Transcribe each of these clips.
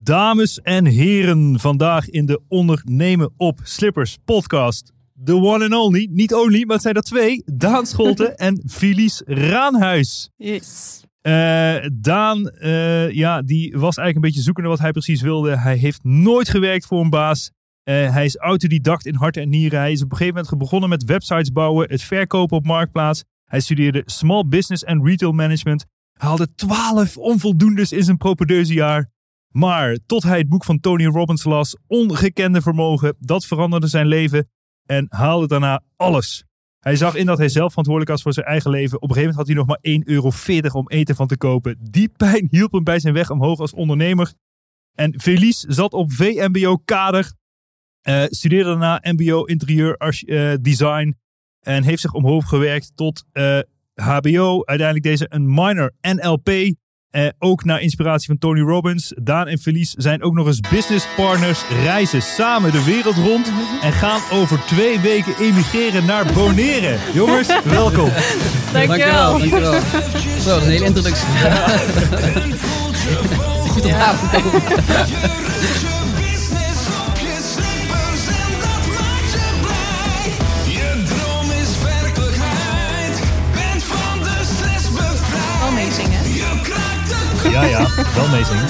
Dames en heren, vandaag in de Ondernemen op Slippers podcast. The one and only, niet only, maar het zijn er twee. Daan Scholten en Felice Raanhuis. Yes. Uh, Daan, uh, ja, die was eigenlijk een beetje zoekende wat hij precies wilde. Hij heeft nooit gewerkt voor een baas. Uh, hij is autodidact in hart en nieren. Hij is op een gegeven moment begonnen met websites bouwen, het verkopen op marktplaats. Hij studeerde Small Business en Retail Management. Hij haalde twaalf onvoldoendes in zijn propedeuse Maar tot hij het boek van Tony Robbins las, Ongekende Vermogen, dat veranderde zijn leven en haalde daarna alles. Hij zag in dat hij zelf verantwoordelijk was voor zijn eigen leven. Op een gegeven moment had hij nog maar 1,40 euro om eten van te kopen. Die pijn hielp hem bij zijn weg omhoog als ondernemer. En Felice zat op VMBO-kader, uh, studeerde daarna MBO Interieur uh, Design en heeft zich omhoog gewerkt tot HBO. Uiteindelijk deze een minor NLP. Uh, ook naar inspiratie van Tony Robbins. Daan en Felice zijn ook nog eens business partners. Reizen samen de wereld rond. En gaan over twee weken emigreren naar Bonaire. Jongens, welkom. Dankjewel. Dankjewel. Zo, dat is een hele introductie. Goed onthouden. Wel Ja, ja, wel meezingen.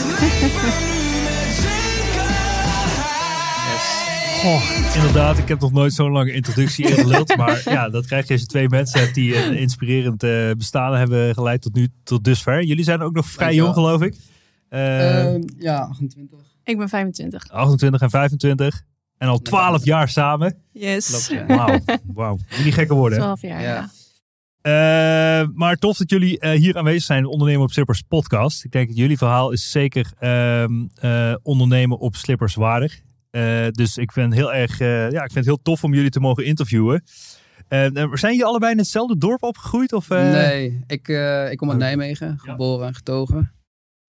Oh, inderdaad, ik heb nog nooit zo'n lange introductie ingeluld. maar ja, dat krijg je als je twee mensen hebt die een inspirerend uh, bestaan hebben geleid tot nu, tot dusver. Jullie zijn ook nog vrij jong, geloof ik. Uh, uh, ja, 28. Ik ben 25. 28 en 25. En al 12 jaar samen. Yes. Wauw. Moet niet gekker worden. 12 jaar, ja. ja. Uh, maar tof dat jullie uh, hier aanwezig zijn, de Ondernemen op Slippers podcast. Ik denk dat jullie verhaal is zeker uh, ondernemen op Slippers waardig. dus ik vind, heel erg, ja, ik vind het heel tof om jullie te mogen interviewen. zijn jullie allebei in hetzelfde dorp opgegroeid? Of, Nee, ik, ik kom uit Nijmegen, geboren en getogen.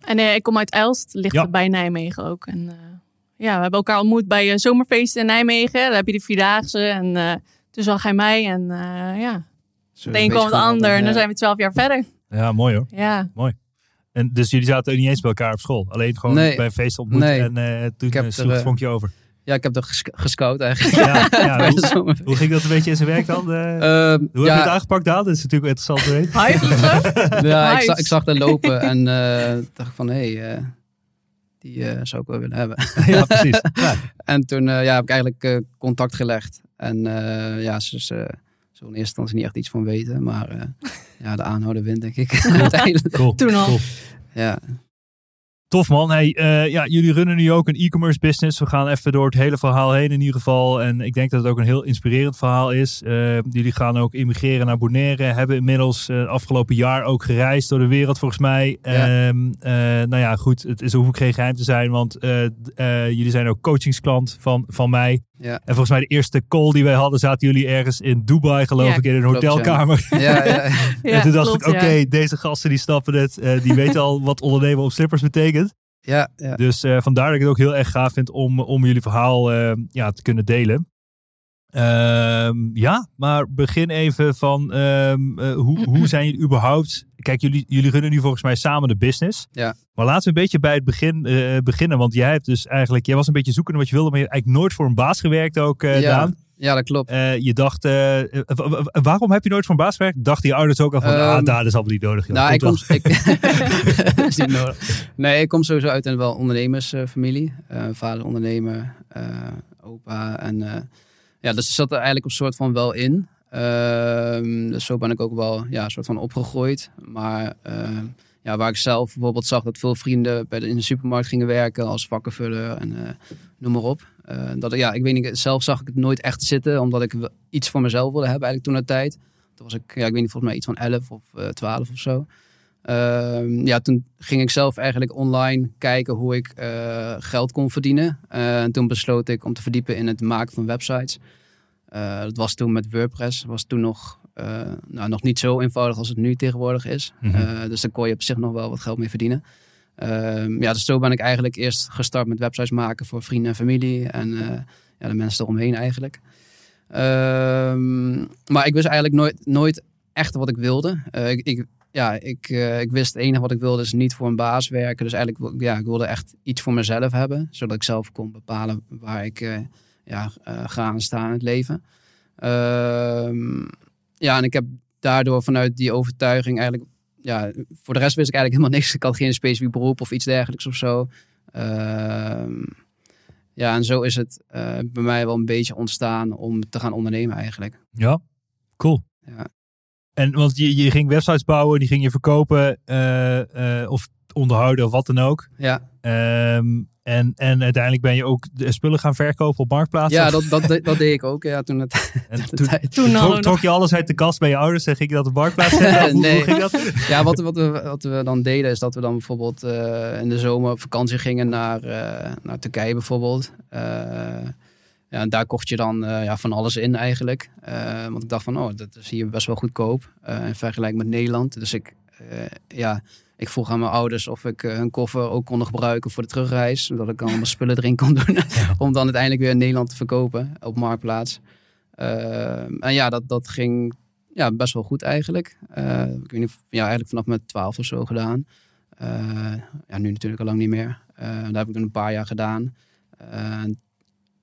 En ik kom uit Elst, ligt ja. bij Nijmegen ook. En, ja, we hebben elkaar ontmoet bij zomerfeesten in Nijmegen. Daar heb je de Vierdaagse en toen zag hij mij en ja... De een komt het ander en dan zijn we twaalf jaar verder. Ja, mooi hoor. Ja. Mooi. En dus jullie zaten ook niet eens bij elkaar op school? Alleen gewoon nee. bij een feest ontmoet nee. en uh, toen uh, sloeg het vonkje over? Ja, ik heb er ges gescout eigenlijk. Ja, ja, hoe, hoe, ging dat een beetje in zijn werk dan? Uh, uh, hoe ja. heb je het aangepakt dan? Dat is natuurlijk interessant te weten. ja, ik, zag, ik zag haar lopen en dacht van, hé, hey, die zou ik wel willen hebben. ja, precies. Ja. En toen ja, heb ik eigenlijk contact gelegd. En ja, ze... ze zo in eerste instantie niet echt iets van weten. Maar uh, ja, de aanhouder wint, denk ik. Uiteindelijk. Cool. Toen al. Cool. Ja. Tof man. Hey, uh, ja, jullie runnen nu ook een e-commerce business. We gaan even door het hele verhaal heen in ieder geval. En ik denk dat het ook een heel inspirerend verhaal is. Uh, jullie gaan ook immigreren naar Bonaire. Hebben inmiddels uh, afgelopen jaar ook gereisd door de wereld volgens mij. Ja. Um, nou ja, goed. Het is, hoef ik geen geheim te zijn. Want jullie zijn ook coachingsklant van, van mij. Ja. En volgens mij de eerste call die wij hadden, zaten jullie ergens in Dubai, geloof Ja, ik, in een klopt, hotelkamer. Ja, ja. ja. en toen dacht klopt, ik, oké, ja. deze gasten die snappen het. eh, die weten al wat ondernemen op slippers betekent. Ja, ja. Dus eh, vandaar dat ik het ook heel erg gaaf vind om, om jullie verhaal eh, ja, te kunnen delen. Ehm, ja, maar begin even van ehm, eh, hoe, hoe zijn jullie überhaupt... Kijk, jullie, jullie runnen nu volgens mij samen de business. Ja. Maar laten we een beetje bij het begin beginnen. Want jij hebt dus eigenlijk... Jij was een beetje zoekende wat je wilde, maar je hebt eigenlijk nooit voor een baas gewerkt ook, ja. Daan. Ja, dat klopt. je dacht, waarom heb je nooit een baas gewerkt? Dachten je ouders ook al van, um, ah, daar is allemaal niet nodig. Joh. Nou, ik kom, ik, is niet nodig. Nee, ik kom sowieso uit een wel ondernemersfamilie. vader ondernemer, opa en ja, dus zat er eigenlijk een soort van wel in. Uh, dus zo ben ik ook wel ja, een soort van opgegroeid. Maar uh, ja, waar ik zelf bijvoorbeeld zag dat veel vrienden bij de, in de supermarkt gingen werken als vakkenvuller en noem maar op. Eh, dat, ja, ik weet niet, zelf zag ik het nooit echt zitten, omdat ik iets voor mezelf wilde hebben eigenlijk toen de tijd. Toen was ik, ja, ik weet niet, volgens mij iets van 11 of 12 of zo. Uh, ja, toen ging ik zelf eigenlijk online kijken hoe ik uh, geld kon verdienen. En toen besloot ik om te verdiepen in het maken van websites. Dat was toen met WordPress. was toen nog, nou, nog niet zo eenvoudig als het nu tegenwoordig is. Mm -hmm. dus daar kon je op zich nog wel wat geld mee verdienen. Ehm, ja, dus zo ben ik eigenlijk eerst gestart met websites maken voor vrienden en familie. En ja, de mensen eromheen eigenlijk. Ehm, maar ik wist eigenlijk nooit, nooit echt wat ik wilde. ik, ik ja, ik, uh, ik wist het enige wat ik wilde is niet voor een baas werken. Dus eigenlijk, ja, ik wilde echt iets voor mezelf hebben. Zodat ik zelf kon bepalen waar ik ja, ga aan staan in het leven. Ehm, ja, en ik heb daardoor vanuit die overtuiging eigenlijk... Ja, voor de rest wist ik eigenlijk helemaal niks. Ik had geen specifiek beroep of iets dergelijks of zo. Ehm, ja, en zo is het bij mij wel een beetje ontstaan om te gaan ondernemen eigenlijk. Ja, cool. Ja. En want je, je ging websites bouwen, die ging je verkopen uh, uh, of onderhouden of wat dan ook. Ja. Um, en, en uiteindelijk ben je ook de spullen gaan verkopen op Marktplaats? Ja, dat, dat, dat deed ik ook. Ja, toen het, en toen, toen trok, trok, je alles uit de kast bij je ouders en ging je dat op Marktplaats zetten? hoe, nee. hoe ging dat? Ja, wat, wat, we, wat we dan deden is dat we dan bijvoorbeeld uh, in de zomer op vakantie gingen naar, uh, naar Turkije bijvoorbeeld. Uh, ja, en daar kocht je dan uh, ja, van alles in eigenlijk. Uh, want ik dacht van, oh, dat is hier best wel goedkoop uh, in vergelijking met Nederland. Dus ik, ja, ik vroeg aan mijn ouders of ik hun koffer ook kon gebruiken voor de terugreis. Zodat ik dan allemaal spullen erin kon doen. om dan uiteindelijk weer in Nederland te verkopen op Marktplaats. en ja, dat, dat ging ja, best wel goed eigenlijk. ik weet niet, ja, eigenlijk vanaf mijn twaalf of zo gedaan. ja, nu natuurlijk al lang niet meer. daar heb ik een paar jaar gedaan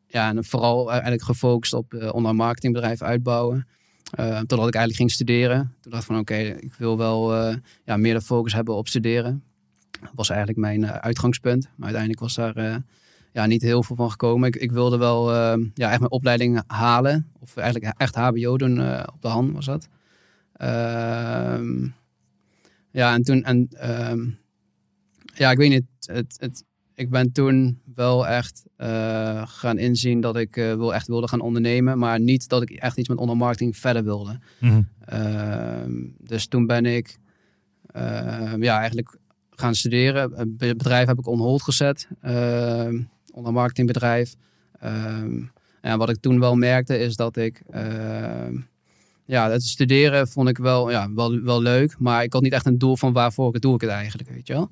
ja, en vooral eigenlijk gefocust op online marketingbedrijf uitbouwen. Uh, totdat ik eigenlijk ging studeren. Toen dacht ik van oké, ik wil wel uh, ja, meer de focus hebben op studeren. Dat was eigenlijk mijn uitgangspunt. Maar uiteindelijk was daar ja, niet heel veel van gekomen. Ik, ik wilde wel ja, echt mijn opleiding halen. Of eigenlijk echt HBO doen op de hand was dat. Ehm, ja, en toen... En, ehm, ja, ik weet niet. Het, het, ik ben toen wel echt uh, gaan inzien dat ik uh, wel echt wilde gaan ondernemen. Maar niet dat ik echt iets met ondermarketing verder wilde. Mm -hmm. uh, dus toen ben ik ehm, ja, eigenlijk gaan studeren. Het bedrijf heb ik on hold gezet. Ehm, ondermarketingbedrijf. en ehm, wat ik toen wel merkte is dat ik... ja, het studeren vond ik wel, ja, wel, wel leuk. Maar ik had niet echt een doel van waarvoor ik doe ik het eigenlijk, weet je wel.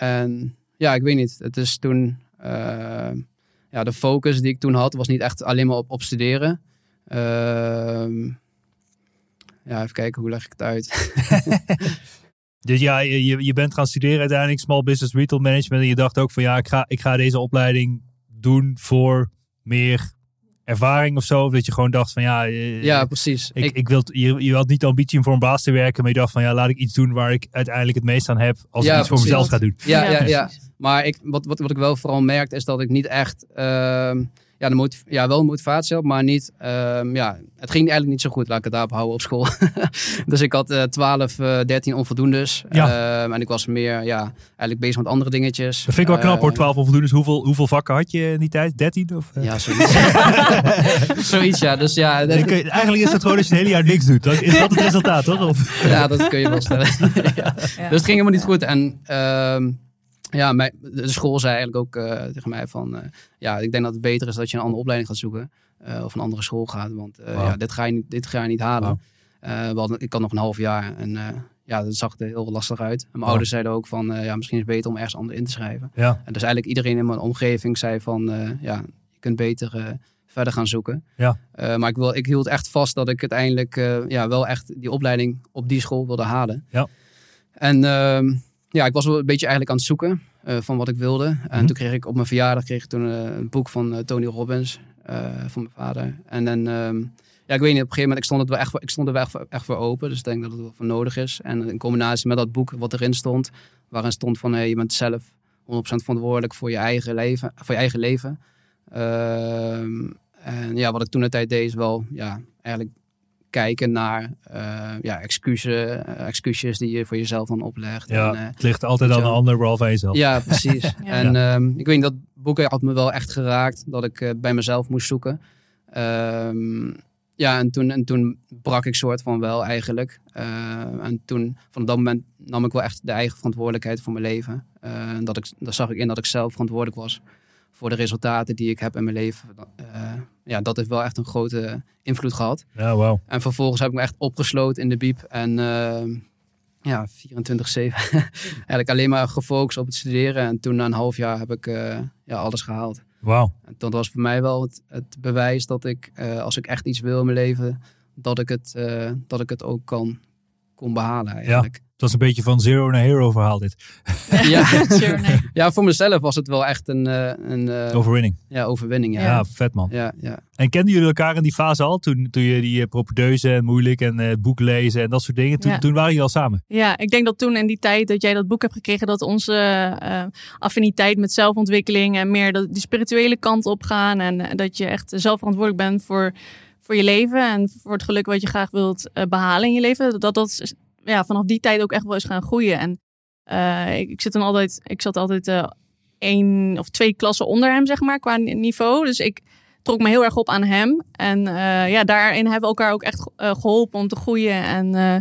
En ja, ik weet niet. Het is toen. Uh, ja, de focus die ik toen had, was niet echt alleen maar op, op studeren. Uh, ja, even kijken, hoe leg ik het uit? dus ja, je, je bent gaan studeren uiteindelijk Small Business Retail Management. En je dacht ook van ja, ik ga, ik ga deze opleiding doen voor meer ervaring of zo? Of dat je gewoon dacht van ja... Uh, ja, precies. Ik, ik, ik wil, je, je had niet de ambitie om voor een baas te werken, maar je dacht van ja, laat ik iets doen waar ik uiteindelijk het meest aan heb als ja, ik iets precies. voor mezelf ga doen. Ja, ja, ja. ja. Maar ik, wat, wat, wat ik wel vooral merkte is dat ik niet echt... Uh, ja, de motiv ja, wel motivatie had, maar niet... Um, ja, het ging eigenlijk niet zo goed, laat ik het daarop houden op school. dus ik had uh, 12, uh, 13 onvoldoendes. Ja. Um, en ik was meer, ja, eigenlijk bezig met andere dingetjes. Dat vind ik wel knap hoor, 12 onvoldoendes. Hoeveel, hoeveel vakken had je in die tijd? 13? Of, Ja, zoiets. zoiets, ja. Dus ja dat... je, eigenlijk is het gewoon als je het hele jaar niks doet. Dan is dat het resultaat, toch? Of? ja, dat kun je wel stellen. ja. Dus het ging helemaal niet goed. En... Um, ja, mijn, de school zei eigenlijk ook uh, tegen mij van... Uh, ja, ik denk dat het beter is dat je een andere opleiding gaat zoeken. Uh, of een andere school gaat. Want wow. ja, dit, ga je niet, dit ga je niet halen. Wow. Want, ik had nog een half jaar. En ja, dat zag er heel lastig uit. En mijn wow. ouders zeiden ook van... ja, misschien is het beter om ergens anders in te schrijven. Ja. En dus eigenlijk iedereen in mijn omgeving zei van... ja, je kunt beter verder gaan zoeken. Ja. maar ik, wil, ik hield echt vast dat ik uiteindelijk ja, wel echt die opleiding op die school wilde halen. Ja. En ehm, ja, ik was wel een beetje eigenlijk aan het zoeken van wat ik wilde. En Mhm. toen kreeg ik op mijn verjaardag kreeg ik toen, een boek van Tony Robbins van mijn vader. En dan ehm, ja, ik weet niet, op een gegeven moment, ik stond, het wel echt, voor- ik stond er wel echt, voor- echt voor open. Dus ik denk dat het wel voor nodig is. En in combinatie met dat boek wat erin stond, waarin stond van, hey, je bent zelf 100% verantwoordelijk voor je eigen leven. Voor je eigen leven. Ehm, en ja, wat ik toen de tijd deed is wel, ja, eigenlijk kijken naar eh, ja, excuses, eh, excuses die je voor jezelf dan oplegt. Ja, En, eh, het ligt altijd aan wel. ander, behalve aan jezelf. ja, precies. Ja. En ehm, ik weet niet, dat boek had me wel echt geraakt. Dat ik eh, bij mezelf moest zoeken. Ehm, ja, en toen, en toen brak ik soort van wel eigenlijk. Eh, en toen, van dat moment nam ik wel echt de eigen verantwoordelijkheid voor mijn leven. Eh, en dat ik, daar zag ik in dat ik zelf verantwoordelijk was voor de resultaten die ik heb in mijn leven. Eh, ja, dat heeft wel echt een grote invloed gehad. Ja, wauw. En vervolgens heb ik me echt opgesloten in de biep. En ehm, ja, 24-7 eigenlijk alleen maar gefocust op het studeren. En toen na een half jaar heb ik eh, ja, alles gehaald. Wauw. En dat was voor mij wel het, het bewijs dat ik, als ik echt iets wil in mijn leven, dat ik het, dat ik het ook kan, kon behalen eigenlijk. Het was een beetje van zero naar hero verhaal dit. Ja, Sure, nee. ja. voor mezelf was het wel echt een, eh, een eh, Overwinning. ja, overwinning. Ja. Ja. vet man. Ja, ja. En kenden jullie elkaar in die fase al? Toen, toen je die uh, propedeuse en moeilijk en eh, het boek lezen en dat soort dingen. Toen, Ja. toen waren jullie al samen. Ja, ik denk dat toen in die tijd dat jij dat boek hebt gekregen, dat onze eh, affiniteit met zelfontwikkeling en meer de, die spirituele kant op gaan. En eh, dat je echt zelf verantwoordelijk bent voor, voor je leven en voor het geluk wat je graag wilt eh, behalen in je leven. Dat dat ja, vanaf die tijd ook echt wel is gaan groeien. En eh, ik, ik zit dan altijd, ik zat altijd eh één of twee klassen onder hem, zeg maar, qua niveau. Dus ik trok me heel erg op aan hem. En eh, ja, daarin hebben we elkaar ook echt eh, geholpen om te groeien. En eh,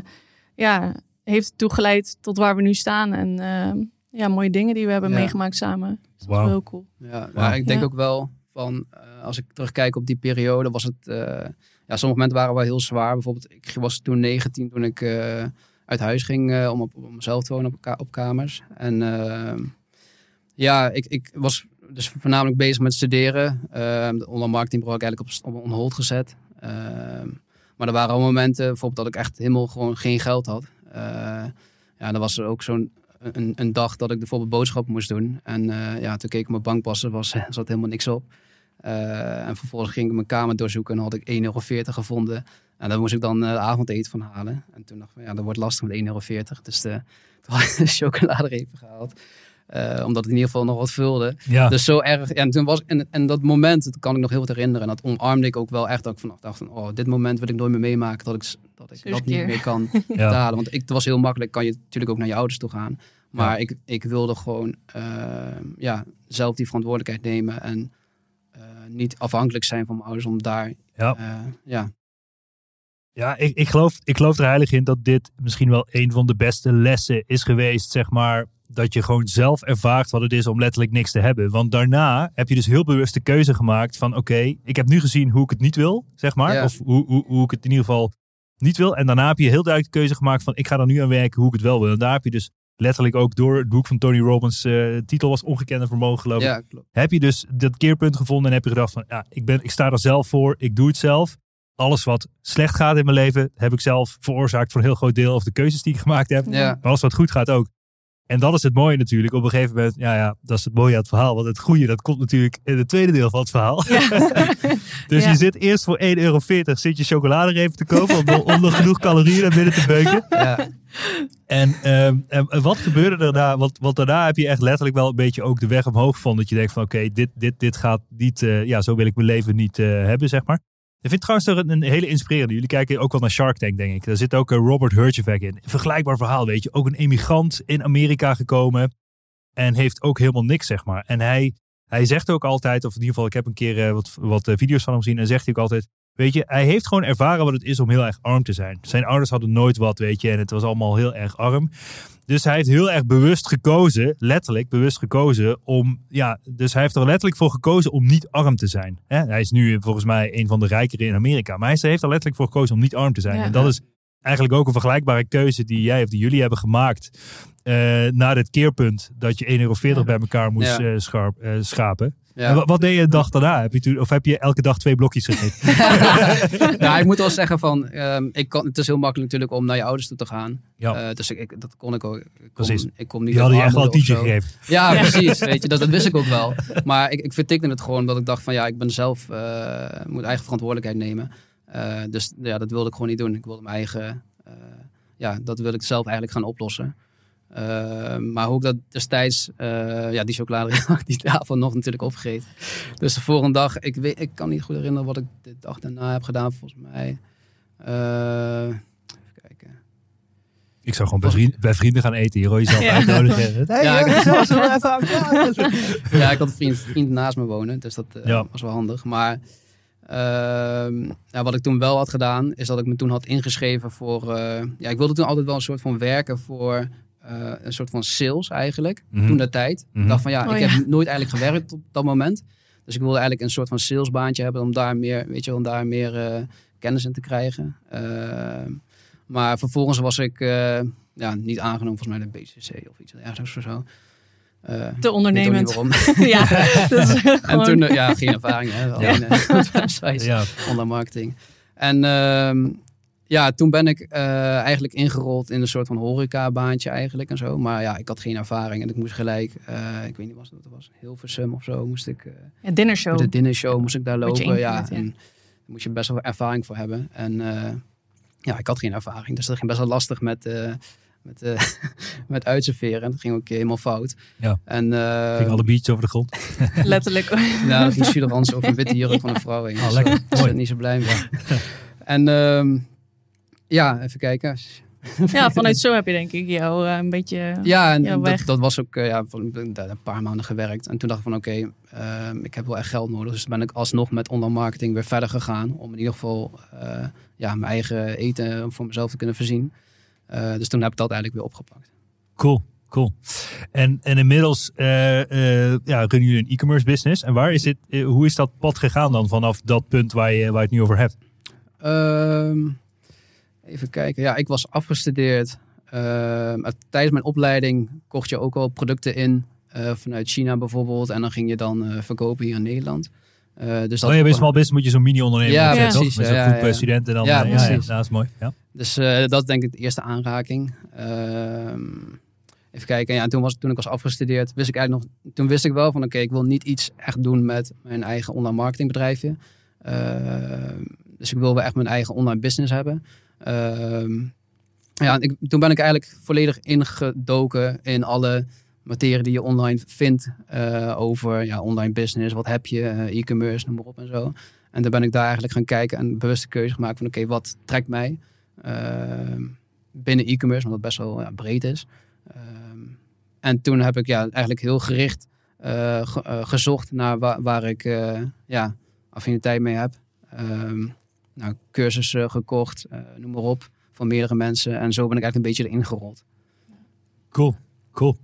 ja, heeft ertoe geleid tot waar we nu staan. En eh, ja, mooie dingen die we hebben Ja. meegemaakt samen. Dus dat is Wauw. wel heel cool. Ja, ja, ik denk Ja. ook wel van, eh, als ik terugkijk op die periode, was het, eh, ja, sommige momenten waren wel heel zwaar. Bijvoorbeeld, ik was toen 19 toen ik eh, uit huis ging om op, mezelf te wonen op, op kamers. En ja, ik, ik was dus voornamelijk bezig met studeren. De online marketingbureau heb ik eigenlijk op, op on hold gezet. Maar er waren al momenten, bijvoorbeeld dat ik echt helemaal gewoon geen geld had. Ja, dan was er ook zo'n een, een dag dat ik bijvoorbeeld boodschappen moest doen. En ja, toen keek ik mijn bankpassen, was, er zat helemaal niks op. Eh, en vervolgens ging ik mijn kamer doorzoeken en had ik 1,40 euro gevonden. En daar moest ik dan eh, avondeten van halen. En toen dacht ik, van, ja, dat wordt lastig met 1,40 euro. Dus de, toen had ik de chocoladerepen gehaald. Eh, omdat het in ieder geval nog wat vulde. Ja, Dus zo erg. Ja, en, toen was, en, en dat moment, dat kan ik nog heel goed herinneren. En dat omarmde ik ook wel echt. Dat ik vanaf dacht van, oh, dit moment wil ik nooit meer meemaken. Dat ik, dat, ik dat niet meer kan ja. betalen. Want ik, het was heel makkelijk. Kan je natuurlijk ook naar je ouders toe gaan. Maar ik, ik wilde gewoon eh, ja, zelf die verantwoordelijkheid nemen. En eh, niet afhankelijk zijn van mijn ouders om daar... Ja. eh, ja. Ja, ik, ik, geloof, ik geloof er heilig in dat dit misschien wel een van de beste lessen is geweest, zeg maar. Dat je gewoon zelf ervaart wat het is om letterlijk niks te hebben. Want daarna heb je dus heel bewust de keuze gemaakt van oké, ik heb nu gezien hoe ik het niet wil, zeg maar. Ja. Of hoe, hoe, hoe ik het in ieder geval niet wil. En daarna heb je heel duidelijk de keuze gemaakt van ik ga er nu aan werken hoe ik het wel wil. En daar heb je dus letterlijk ook door het boek van Tony Robbins, eh titel was Ongekende Vermogen geloof ik. ja, heb je dus dat keerpunt gevonden en heb je gedacht van ja, ik, ben, ik sta er zelf voor, ik doe het zelf. Alles wat slecht gaat in mijn leven heb ik zelf veroorzaakt voor een heel groot deel of de keuzes die ik gemaakt heb. Ja. Maar alles wat goed gaat ook. En dat is het mooie natuurlijk. Op een gegeven moment, ja, ja, dat is het mooie aan het verhaal. Want het goede, dat komt natuurlijk in het tweede deel van het verhaal. dus Ja. je zit eerst voor 1,40 euro zit je chocoladerepen te kopen om, nog- om nog genoeg calorieën naar binnen te beuken. Ja, En, ehm, en wat gebeurde er daar? Want, want daarna heb je echt letterlijk wel een beetje ook de weg omhoog gevonden. Dat je denkt van oké, dit, dit, dit gaat niet, eh, ja, zo wil ik mijn leven niet eh, hebben, zeg maar. Ik vind trouwens er een, hele inspirerende. Jullie kijken ook wel naar Shark Tank, denk ik. Daar zit ook eh, Robert Herjavec in. Vergelijkbaar verhaal, weet je. Ook een emigrant in Amerika gekomen. En heeft ook helemaal niks, zeg maar. En hij, hij zegt ook altijd, of in ieder geval, ik heb een keer eh, wat, wat eh, video's van hem gezien. En zegt hij ook altijd, weet je, hij heeft gewoon ervaren wat het is om heel erg arm te zijn. Zijn ouders hadden nooit wat, weet je. En het was allemaal heel erg arm. Dus hij heeft heel erg bewust gekozen, letterlijk bewust gekozen om, ja, dus hij heeft er letterlijk voor gekozen om niet arm te zijn. Hè? Hij is nu volgens mij een van de rijkeren in Amerika, maar hij heeft er letterlijk voor gekozen om niet arm te zijn. Ja. En dat is eigenlijk ook een vergelijkbare keuze die jij of die jullie hebben gemaakt. eh naar het keerpunt dat je 1,40 euro bij elkaar moest Ja. eh, scharp, eh, schapen. Ja. wat deed je de dag daarna? Heb je of heb je elke dag twee blokjes gegeten? ja, ik moet wel zeggen van, ehm, ik kan, het is heel makkelijk natuurlijk om naar je ouders toe te gaan. Ja. Eh, dus ik, ik- dat kon ik ook. Ik kom, Precies. Ik kom niet Die hadden je echt wel tientje gegeven. Ja, precies. Weet je, dat, dat wist ik ook wel. Maar ik, ik vertikte het gewoon omdat ik dacht van ja, ik ben zelf, eh, moet eigen verantwoordelijkheid nemen. Eh, dus ja, dat wilde ik gewoon niet doen. Ik wilde mijn eigen, eh, ja, dat wil ik zelf eigenlijk gaan oplossen. Eh, maar hoe ik dat destijds, eh, ja, die chocolade die avond nog natuurlijk opgegeten. Dus de volgende dag, ik, weet, ik kan niet goed herinneren wat ik de dag daarna heb gedaan, volgens mij. Eh, even kijken. Ik zou gewoon bij, vriend- bij vrienden gaan eten. Je rooit jezelf Ja. uitnodigen. Hey, Ja, ik- zo, zo, even aan tafel. Ja, ik had een vriend, vriend naast me wonen, dus dat eh, Ja. was wel handig. Maar ehm, ja, wat ik toen wel had gedaan, is dat ik me toen had ingeschreven voor... ja, ik wilde toen altijd wel een soort van werken voor eh, een soort van sales eigenlijk, Mhm. toen de tijd. Mhm. Ik dacht van ja, Oh, ik ja. heb nooit eigenlijk gewerkt op dat moment. Dus ik wilde eigenlijk een soort van salesbaantje hebben om daar meer, weet je, wel, om daar meer eh, kennis in te krijgen. Ehm, maar vervolgens was ik eh, ja, niet aangenomen volgens mij de BCC of iets ergens of zo. Eh, Te ondernemend. ja, dat En gewoon- toen, eh, ja, geen ervaring. Hè, alleen eh, websites, Ja, online marketing. En ehm, ja, toen ben ik eh, eigenlijk ingerold in een soort van horeca-baantje eigenlijk en zo. Maar ja, ik had geen ervaring en ik moest gelijk, eh, ik weet niet wat het was, Hilversum of zo, moest ik, eh Ja, dinnershow. de dinnershow moest ik daar lopen. Ja, ingehuurd, ja. en daar moest je best wel ervaring voor hebben. En eh, ja, ik had geen ervaring, dus dat ging best wel lastig met... eh met, eh met uitserveren. En dat ging ook helemaal fout. Ja. En, eh, ging alle biertjes over de grond. Letterlijk. ja, dat ging Suderans over een witte jurk van een vrouw heen. Oh, Dus, lekker. is niet zo blij mee. en ehm, ja, even kijken. ja, vanuit zo heb je denk ik jou eh, een beetje... Ja, en dat, weg. dat was ook eh, ja, van, ik heb daar een paar maanden gewerkt. En toen dacht ik van oké, ehm, ik heb wel echt geld nodig. Dus ben ik alsnog met online marketing weer verder gegaan. Om in ieder geval eh, ja, mijn eigen eten voor mezelf te kunnen voorzien. Eh, dus toen heb ik dat eigenlijk weer opgepakt. Cool, cool. En, en inmiddels eh, eh, ja, runnen jullie een e-commerce business. En waar is dit, hoe is dat pad gegaan dan vanaf dat punt waar je, waar je het nu over hebt? Ehm, even kijken. Ja, ik was afgestudeerd. Ehm, tijdens mijn opleiding kocht je ook al producten in. eh, vanuit China bijvoorbeeld. En dan ging je dan eh, verkopen hier in Nederland. Eh, dus dat oh, je bent small business moet je zo'n mini-onderneming Ja, toch? Met ja, zo'n ja, groep ja. studenten dan. Ja, ja, precies. dat is mooi. Ja. Dus dat is denk ik de eerste aanraking. Ehm, even kijken. Ja, en toen, was, toen ik was afgestudeerd, wist ik eigenlijk nog. Toen wist ik wel van oké, ik wil niet iets echt doen met mijn eigen online marketingbedrijfje. Ehm, dus ik wil wel echt mijn eigen online business hebben. Ehm, ja, toen ben ik eigenlijk volledig ingedoken in alle materie die je online vindt eh, over ja, online business. Wat heb je, eh, e-commerce, noem maar op en zo. En dan ben ik daar eigenlijk gaan kijken en bewuste keuze gemaakt van oké, wat trekt mij ehm, binnen e-commerce, omdat het best wel ja, breed is. Ehm, en toen heb ik ja, eigenlijk heel gericht eh, ge- gezocht naar wa- waar ik ja, affiniteit mee heb. Nou, cursussen gekocht, eh, noem maar op, van meerdere mensen. En zo ben ik eigenlijk een beetje erin gerold. Cool, cool.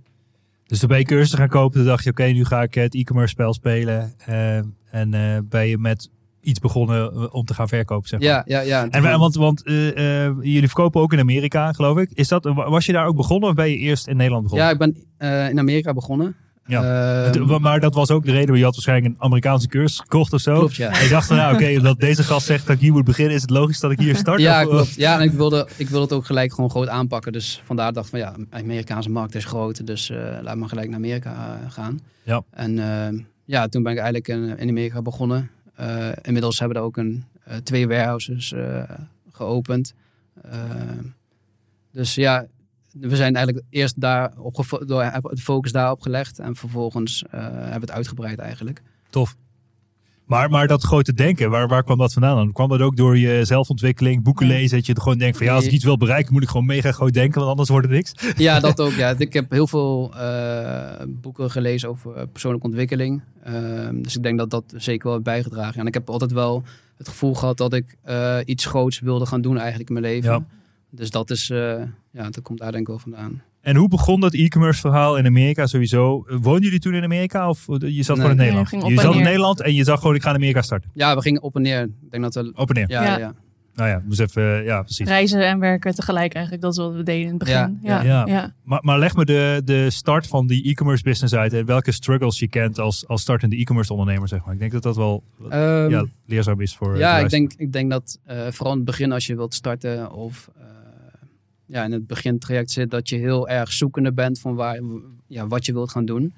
Dus toen ben je cursussen gaan kopen. Toen dacht je, oké, nu ga ik het e-commerce spel spelen. eh, en eh, ben je met iets begonnen om te gaan verkopen, zeg maar. Ja, ja, ja. En want, want jullie verkopen ook in Amerika, geloof ik. Is dat, was je daar ook begonnen of ben je eerst in Nederland begonnen? ja, ik ben in Amerika begonnen. Ja. Ehm, maar dat was ook de reden, je had waarschijnlijk een Amerikaanse cursus gekocht of zo. klopt, ja. En je dacht nou oké, omdat deze gast zegt dat ik hier moet beginnen, is het logisch dat ik hier start? Ja, Of- klopt. Ja, en ik wilde, ik wilde het ook gelijk gewoon groot aanpakken. Dus vandaar dacht ik van ja, de Amerikaanse markt is groot. Dus eh, laat maar gelijk naar Amerika eh, gaan. Ja. En eh, ja, toen ben ik eigenlijk in, in Amerika begonnen. Eh, inmiddels hebben we daar ook een, eh, twee warehouses eh, geopend. Eh, dus ja, we zijn eigenlijk eerst daar op door, hebben de focus daarop gelegd. En vervolgens eh, hebben we het uitgebreid eigenlijk. Tof. Maar, maar dat grote denken, waar, waar kwam dat vandaan dan? Kwam dat ook door je zelfontwikkeling, boeken lezen? Dat je gewoon denkt van ja, als ik iets wil bereiken, moet ik gewoon mega groot denken, want anders wordt het niks. Ja, dat ook. Ja. Ik heb heel veel eh, boeken gelezen over eh, persoonlijke ontwikkeling. Ehm, dus ik denk dat dat zeker wel heeft bijgedragen. En ik heb altijd wel het gevoel gehad dat ik eh, iets groots wilde gaan doen eigenlijk in mijn leven. Ja. Dus dat is, eh, ja, dat komt daar denk ik wel vandaan. En hoe begon dat e-commerce verhaal in Amerika sowieso? Woonden jullie toen in Amerika of je zat Nee. gewoon in Nederland? je zat in. Nederland en je zag gewoon ik ga in Amerika starten. Ja, we gingen op en neer. Ik denk dat we... Op en neer. Ja, Ja. Nou ja, moest even, ja, precies. Reizen en werken tegelijk eigenlijk. Dat is wat we deden in het begin. Ja, Ja, ja. ja. Maar, maar leg me de, de start van die e-commerce business uit en welke struggles je kent als, als startende e-commerce ondernemer, zeg maar. Ik denk dat dat wel Ehm, ja, leerzaam is voor. Ja, ik denk, ik denk dat eh, vooral in het begin als je wilt starten of eh, ja, in het begintraject zit, dat je heel erg zoekende bent van waar, ja, wat je wilt gaan doen.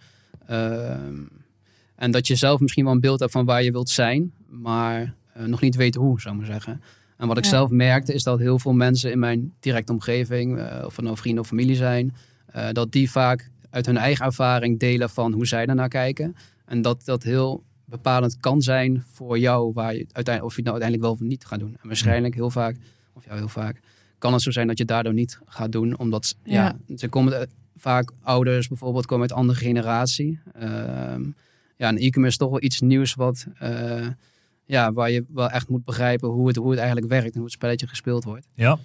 Ehm, en dat je zelf misschien wel een beeld hebt van waar je wilt zijn, maar eh, nog niet weet hoe, zou ik maar zeggen. En wat ik Ja. zelf merkte is dat heel veel mensen in mijn directe omgeving, eh, of het nou vrienden of familie zijn, eh, dat die vaak uit hun eigen ervaring delen van hoe zij daarnaar kijken. En dat dat heel bepalend kan zijn voor jou, waar je uiteindelijk, of je het nou uiteindelijk wel of niet gaat doen. En waarschijnlijk heel vaak, of ja, heel vaak, kan het zo zijn dat je het daardoor niet gaat doen, omdat ja. ze komen eh, vaak ouders bijvoorbeeld komen uit andere generatie. Ehm, ja, en e-commerce is toch wel iets nieuws wat, eh, ja, waar je wel echt moet begrijpen hoe het, hoe het eigenlijk werkt en hoe het spelletje gespeeld wordt. Ja,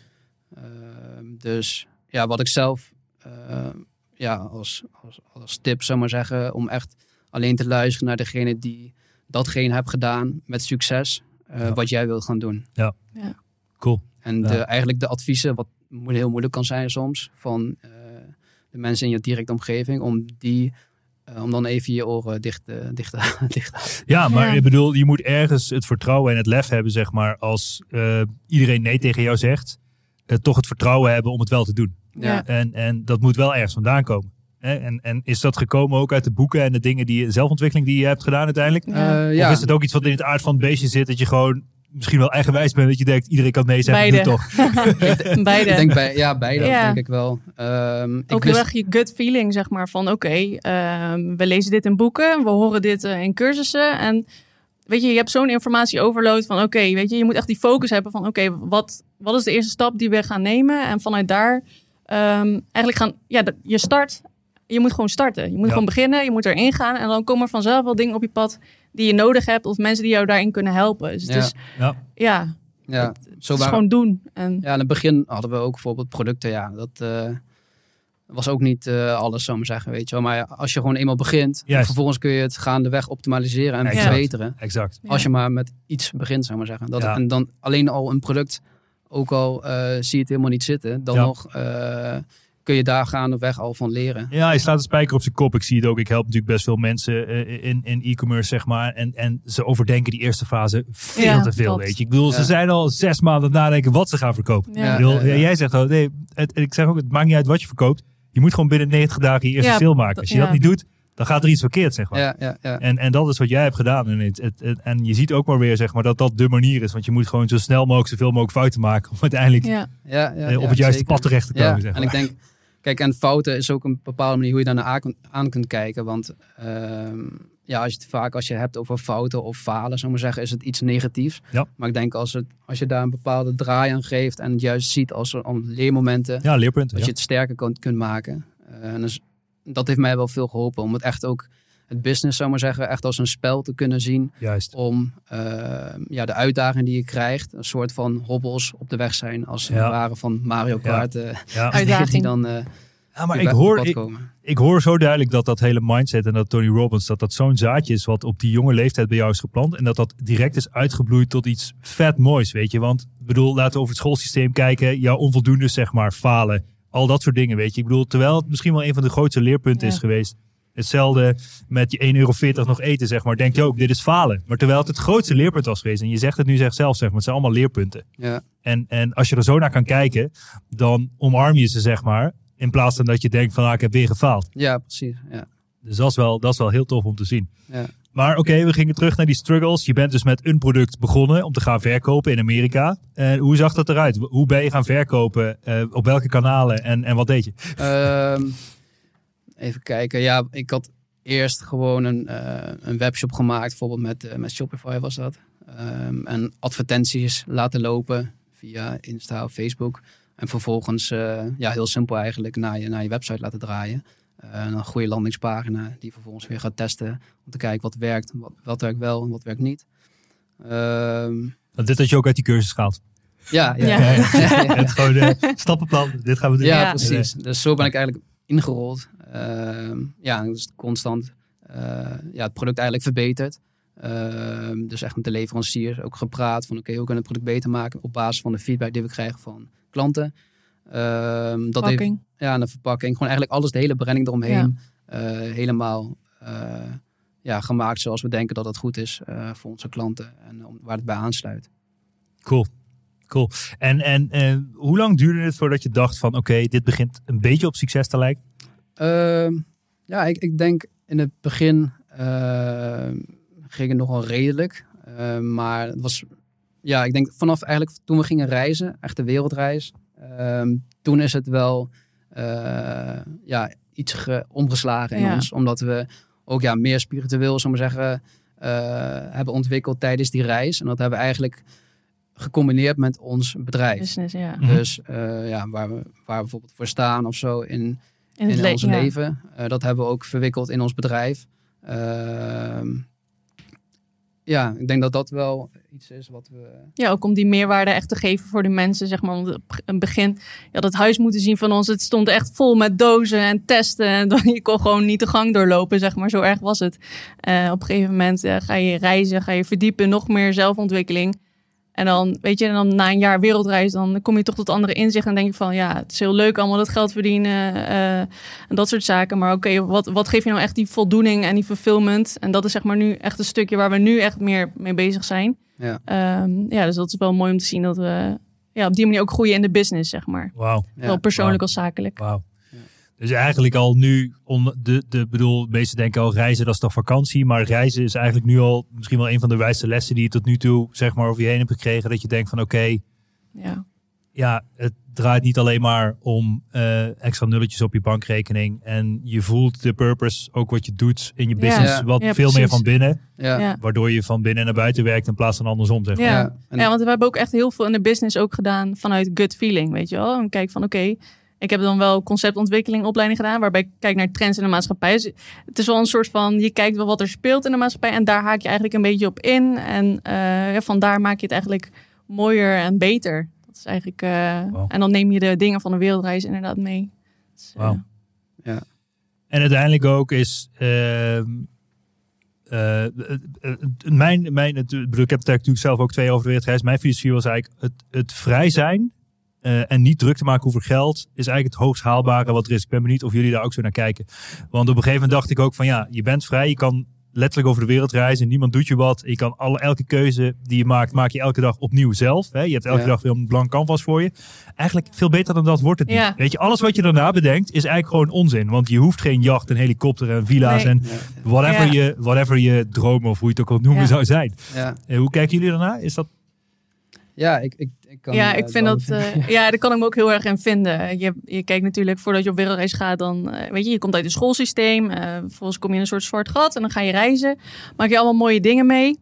Ehm, dus ja, wat ik zelf eh, ja, als, als, als tip zou maar zeggen, om echt alleen te luisteren naar degene die datgene heeft gedaan met succes, eh, Ja. wat jij wilt gaan doen. cool. En Ja. de, eigenlijk de adviezen, wat heel moeilijk kan zijn soms, van eh, de mensen in je directe omgeving, om die, eh, om dan even je oren dicht, eh, dicht, te- dicht houden. Ja, maar Ja. ik bedoel, je moet ergens het vertrouwen en het lef hebben, zeg maar, als eh, iedereen nee tegen jou zegt, eh, toch het vertrouwen hebben om het wel te doen. Ja. En, en dat moet wel ergens vandaan komen. Hè? En, en is dat gekomen ook uit de boeken en de dingen die je, zelfontwikkeling die je hebt gedaan uiteindelijk? Ja. Eh, ja. Of is het ook iets wat in het aard van het beestje zit, dat je gewoon misschien wel eigenwijs bent, dat je denkt, iedereen kan nee zeggen, Beide. toch. Beide. Ik denk bij, ja, beide Ja. denk ik wel. Ehm, ik ook wist- heel erg je gut feeling, zeg maar. Van oké, ehm, we lezen dit in boeken, we horen dit eh, in cursussen. En weet je, je hebt zo'n informatie overload van oké, weet je, je moet echt die focus hebben van oké, wat, wat is de eerste stap die we gaan nemen? En vanuit daar ehm, eigenlijk gaan, ja, dat- je start, je moet gewoon starten. Je moet Ja. gewoon beginnen, je moet erin gaan. En dan komen er vanzelf wel dingen op je pad die je nodig hebt. Of mensen die jou daarin kunnen helpen. Dus het Ja. is, Ja. ja, ja, het zo is waren, gewoon doen. En, Ja, in het begin hadden we ook bijvoorbeeld producten. Ja, dat eh, was ook niet eh, alles, zou ik maar zeggen. Weet je wel. Maar als je gewoon eenmaal begint, vervolgens kun je het gaandeweg optimaliseren en Exact. verbeteren. Exact. Als je maar met iets begint, zou ik maar zeggen. Dat, Ja. En dan alleen al een product, ook al eh, zie je het helemaal niet zitten, dan Ja. nog eh, kun je daar gaandeweg al van leren. Ja, hij slaat de spijker op zijn kop. Ik zie het ook. Ik help natuurlijk best veel mensen eh, in, in e-commerce, zeg maar. En, en ze overdenken die eerste fase veel Ja, te veel, klopt. weet je. Ik bedoel, ze zijn al zes maanden aan het nadenken wat ze gaan verkopen. Ja. Ik bedoel, Ja, ja. Jij zegt nee, het, ik zeg ook, het maakt niet uit wat je verkoopt. Je moet gewoon binnen 90 dagen je eerste Ja, sale maken. Als je ja. dat niet doet, dan gaat er iets verkeerd, zeg maar. Ja, ja, ja. En, en dat is wat jij hebt gedaan. En, het, het- het- en je ziet ook maar weer, zeg maar, dat dat de manier is. Want je moet gewoon zo snel mogelijk zoveel mogelijk fouten maken. Om uiteindelijk ja. ja, ja, eh, op ja, het juiste zeker. pad terecht te komen, Ja, zeg maar. en ik denk, kijk, en fouten is ook een bepaalde manier hoe je daarnaar aan, aan kunt kijken. Want ehm, ja, als je het vaak als je hebt over fouten of falen, zou ik maar zeggen, is het iets negatiefs. Ja. Maar ik denk als, het, als je daar een bepaalde draai aan geeft en het juist ziet als om leermomenten, ja, leerpunten. dat ja. je het sterker kunt, kunt maken. Eh, en dus, dat heeft mij wel veel geholpen om het echt ook, het business zou maar zeggen, echt als een spel te kunnen zien Juist. om eh, ja, de uitdagingen die je krijgt, een soort van hobbels op de weg zijn, als het Ja. ware van Mario Kart. eh, Ja. Uitdaging. die dan eh Ja, maar ik hoor, ik, hoor zo duidelijk dat dat hele mindset en dat Tony Robbins, dat dat zo'n zaadje is wat op die jonge leeftijd bij jou is geplant. En dat dat direct is uitgebloeid tot iets vet moois, weet je. Want, ik bedoel, laten we over het schoolsysteem kijken. Jouw onvoldoende, zeg maar, falen. Al dat soort dingen, weet je. Ik bedoel, terwijl het misschien wel een van de grootste leerpunten Ja. is geweest. Hetzelfde met je 1,40 euro nog eten, zeg maar. Denk je ook, dit is falen. Maar terwijl het het grootste leerpunt was geweest. En je zegt het nu zeg zelf, zeg maar. Het zijn allemaal leerpunten. Ja, En, en als je er zo naar kan kijken, dan omarm je ze, zeg maar. In plaats van dat je denkt van, ah, ik heb weer gefaald. ja, precies. Ja. Dus dat is wel, dat is wel heel tof om te zien. Ja. Maar oké, we gingen terug naar die struggles. Je bent dus met een product begonnen om te gaan verkopen in Amerika. En hoe zag dat eruit? Hoe ben je gaan verkopen? Eh, op welke kanalen? En, en wat deed je? Ehm, even kijken. Ja, ik had eerst gewoon een, eh, een webshop gemaakt, bijvoorbeeld met, eh, met Shopify was dat. Ehm, en advertenties laten lopen via Insta of Facebook. En vervolgens, eh, ja, heel simpel eigenlijk, naar je, naar je website laten draaien. Eh, en een goede landingspagina die vervolgens weer gaat testen om te kijken wat werkt, wat, wat werkt wel en wat werkt niet. Ehm, Want dit had je ook uit die cursus gehaald. ja, ja. Ja. Het gewoon stappenplan. Dit gaan we doen. Ja, Ja. precies. Dus zo ben ik eigenlijk ingerold. Ehm, ja, dus constant eh, ja, het product eigenlijk verbeterd. Ehm, dus echt met de leveranciers ook gepraat van oké, hoe kunnen we het product beter maken op basis van de feedback die we krijgen van klanten. Ehm, dat heeft, Pakking. ja, en de verpakking. Gewoon eigenlijk alles, de hele branding eromheen. eh, helemaal eh, ja, gemaakt zoals we denken dat het goed is eh, voor onze klanten en om, waar het bij aansluit. Cool. Cool. En, en eh, hoe lang duurde het voordat je dacht van oké, dit begint een beetje op succes te lijken? Ehm, ja, ik, ik denk in het begin ehm, ging het nog wel redelijk. Ehm, maar het was, ja, ik denk vanaf eigenlijk toen we gingen reizen, echt de wereldreis, toen is het wel eh, ja, iets ge- omgeslagen in Ja. ons. Omdat we ook ja, meer spiritueel, zullen we zeggen, eh, hebben ontwikkeld tijdens die reis. En dat hebben we eigenlijk gecombineerd met ons bedrijf. Business, ja. Dus eh, ja, waar, we, waar we bijvoorbeeld voor staan of zo in, In in, het le- ons ja. leven. Eh, dat hebben we ook verwikkeld in ons bedrijf. Ehm, ja, ik denk dat dat wel iets is wat we. Ja, ook om die meerwaarde echt te geven voor de mensen, zeg maar. Want een begin, je had het huis moeten zien van ons. Het stond echt vol met dozen en testen. En dan, je kon gewoon niet de gang doorlopen, zeg maar. Zo erg was het. Eh, op een gegeven moment eh, ga je reizen, ga je verdiepen, nog meer zelfontwikkeling. En dan, weet je, en dan na een jaar wereldreis, dan kom je toch tot andere inzichten. En denk je van, ja, het is heel leuk allemaal dat geld verdienen eh, en dat soort zaken. Maar oké, wat, wat geeft je nou echt die voldoening en die fulfillment? En dat is zeg maar nu echt een stukje waar we nu echt meer mee bezig zijn. Ja. Ehm, ja, dus dat is wel mooi om te zien dat we ja, op die manier ook groeien in de business, zeg maar. Wauw. Ja. Zowel persoonlijk als zakelijk. Wauw. Dus eigenlijk al nu, on, de, de, bedoel, de meesten denken al reizen dat is toch vakantie. Maar reizen is eigenlijk nu al misschien wel een van de wijste lessen die je tot nu toe zeg maar over je heen hebt gekregen. Dat je denkt van oké, Ja, ja, het draait niet alleen maar om eh, extra nulletjes op je bankrekening. En je voelt de purpose, ook wat je doet in je business, Ja. wat Ja, veel meer van binnen. Ja. ja. Waardoor je van binnen naar buiten werkt in plaats van andersom. Zeg maar. Ja. ja, want we hebben ook echt heel veel in de business ook gedaan vanuit gut feeling, weet je wel. En kijk van oké, ik heb dan wel conceptontwikkeling opleiding gedaan, waarbij ik kijk naar trends in de maatschappij. Dus het is wel een soort van, je kijkt wel wat er speelt in de maatschappij en daar haak je eigenlijk een beetje op in. En eh, ja, vandaar maak je het eigenlijk mooier en beter. Dat is eigenlijk, eh, Wow. en dan neem je de dingen van de wereldreis inderdaad mee. Dus, eh, ja. En uiteindelijk ook is. ehm, eh, eh, eh, mijn, mijn, ik heb het daar natuurlijk zelf ook twee over de wereldreis. Mijn filosofie was eigenlijk het, het vrij zijn eh, en niet druk te maken over geld is eigenlijk het hoogst haalbare wat er is. Ik ben benieuwd of jullie daar ook zo naar kijken. Want op een gegeven moment dacht ik ook van ja, je bent vrij, je kan letterlijk over de wereld reizen, niemand doet je wat. Je kan alle, elke keuze die je maakt, maak je elke dag opnieuw zelf. Hè? Je hebt elke Ja. dag weer een blank canvas voor je. Eigenlijk veel beter dan dat wordt het niet. Ja. Weet je, alles wat je daarna bedenkt is eigenlijk gewoon onzin. Want je hoeft geen jacht, een helikopter en villa's Nee. en whatever, Ja. je, whatever je dromen of hoe je het ook wil noemen Ja. zou zijn. Ja, Eh, hoe kijken jullie daarna? Is dat ja ik, ik kan. ja, eh, ik vind dat. eh, ja, daar kan ik me ook heel erg in vinden. Je, je kijkt natuurlijk voordat je op wereldreis gaat, dan eh, weet je, je komt uit het schoolsysteem. eh vervolgens kom je in een soort zwart gat en dan ga je reizen. Maak je allemaal mooie dingen mee.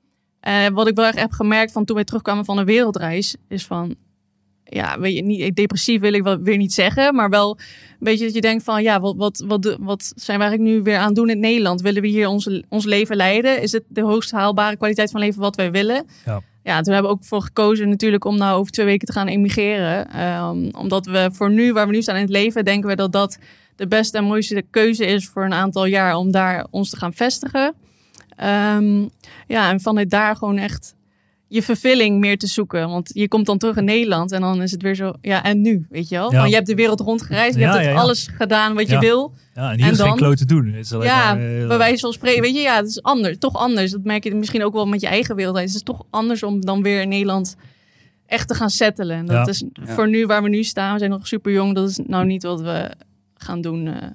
Wat ik wel echt heb gemerkt van toen wij terugkwamen van een wereldreis, is van. Ja, weet je, niet depressief wil ik wel weer niet zeggen, maar wel een beetje dat je denkt van, ja, wat, wat, wat, wat zijn we eigenlijk nu weer aan het doen in Nederland? Willen we hier ons, ons leven leiden? Is het de hoogst haalbare kwaliteit van leven wat wij willen? Ja. Ja, toen hebben we ook voor gekozen natuurlijk om nou over twee weken te gaan emigreren. Ehm, omdat we voor nu, waar we nu staan in het leven, denken we dat dat de beste en mooiste keuze is voor een aantal jaar om daar ons te gaan vestigen. Ehm, ja, en vanuit daar gewoon echt je vervulling meer te zoeken. Want je komt dan terug in Nederland en dan is het weer zo, ja, en nu, weet je wel? Ja. Want je hebt de wereld rondgereisd, je Ja, hebt ja, het ja. alles gedaan wat je wil. ja, en hier En is geen dan? kloot te doen. Het is Ja, maar, eh, bij wijze van spreken, weet je, ja, het is anders, toch anders. Dat merk je misschien ook wel met je eigen wereld. Het is toch anders om dan weer in Nederland echt te gaan settelen. En dat Ja. is Ja. voor nu waar we nu staan, we zijn nog super jong. Dat is nou niet wat we gaan doen. eh.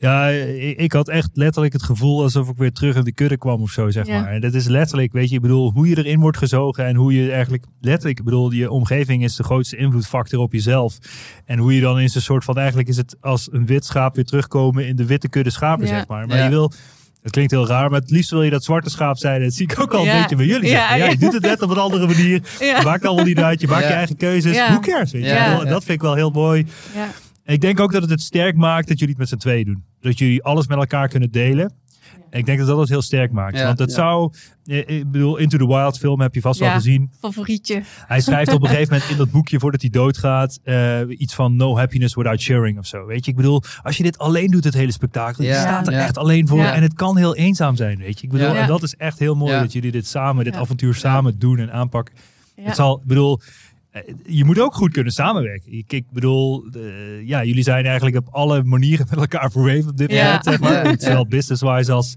Ja, ik, ik had echt letterlijk het gevoel alsof ik weer terug in de kudde kwam of zo, zeg Ja. maar. En dat is letterlijk, weet je, ik bedoel, hoe je erin wordt gezogen en hoe je eigenlijk, letterlijk, ik bedoel, je omgeving is de grootste invloedfactor op jezelf. En hoe je dan in zo'n soort van, eigenlijk is het als een wit schaap weer terugkomen in de witte kudde schapen, Ja. zeg maar. Maar Ja. je wil, het klinkt heel raar, maar het liefst wil je dat zwarte schaap zijn. Dat zie ik ook al een Ja. beetje bij jullie. Ja. Ja, ja. je doet het net op een andere manier. Ja. Maakt allemaal niet uit. Je maakt je eigen keuzes. Ja. Hoe cares, weet je wel? Dat vind ik wel heel mooi. Ja. Ik denk ook dat het het sterk maakt dat jullie het met z'n tweeën doen. Dat jullie alles met elkaar kunnen delen. Ik denk dat dat het heel sterk maakt. Ja, Want het ja. zou, eh, ik bedoel, Into the Wild film heb je vast wel Ja. gezien. Favorietje. Hij schrijft op een gegeven moment in dat boekje voordat hij doodgaat eh, iets van no happiness without sharing of zo. Weet je, ik bedoel, als je dit alleen doet, het hele spektakel, je staat er ja. echt alleen voor Ja. en het kan heel eenzaam zijn, weet je. Ik bedoel, Ja. en dat is echt heel mooi Ja. dat jullie dit samen, dit Ja. avontuur samen doen en aanpakken. Ja. Het zal, ik bedoel, eh, je moet ook goed kunnen samenwerken. Ik, ik bedoel, eh, ja, jullie zijn eigenlijk op alle manieren met elkaar verweven op dit Ja. moment, zeg maar. Ja, Zowel business-wise als,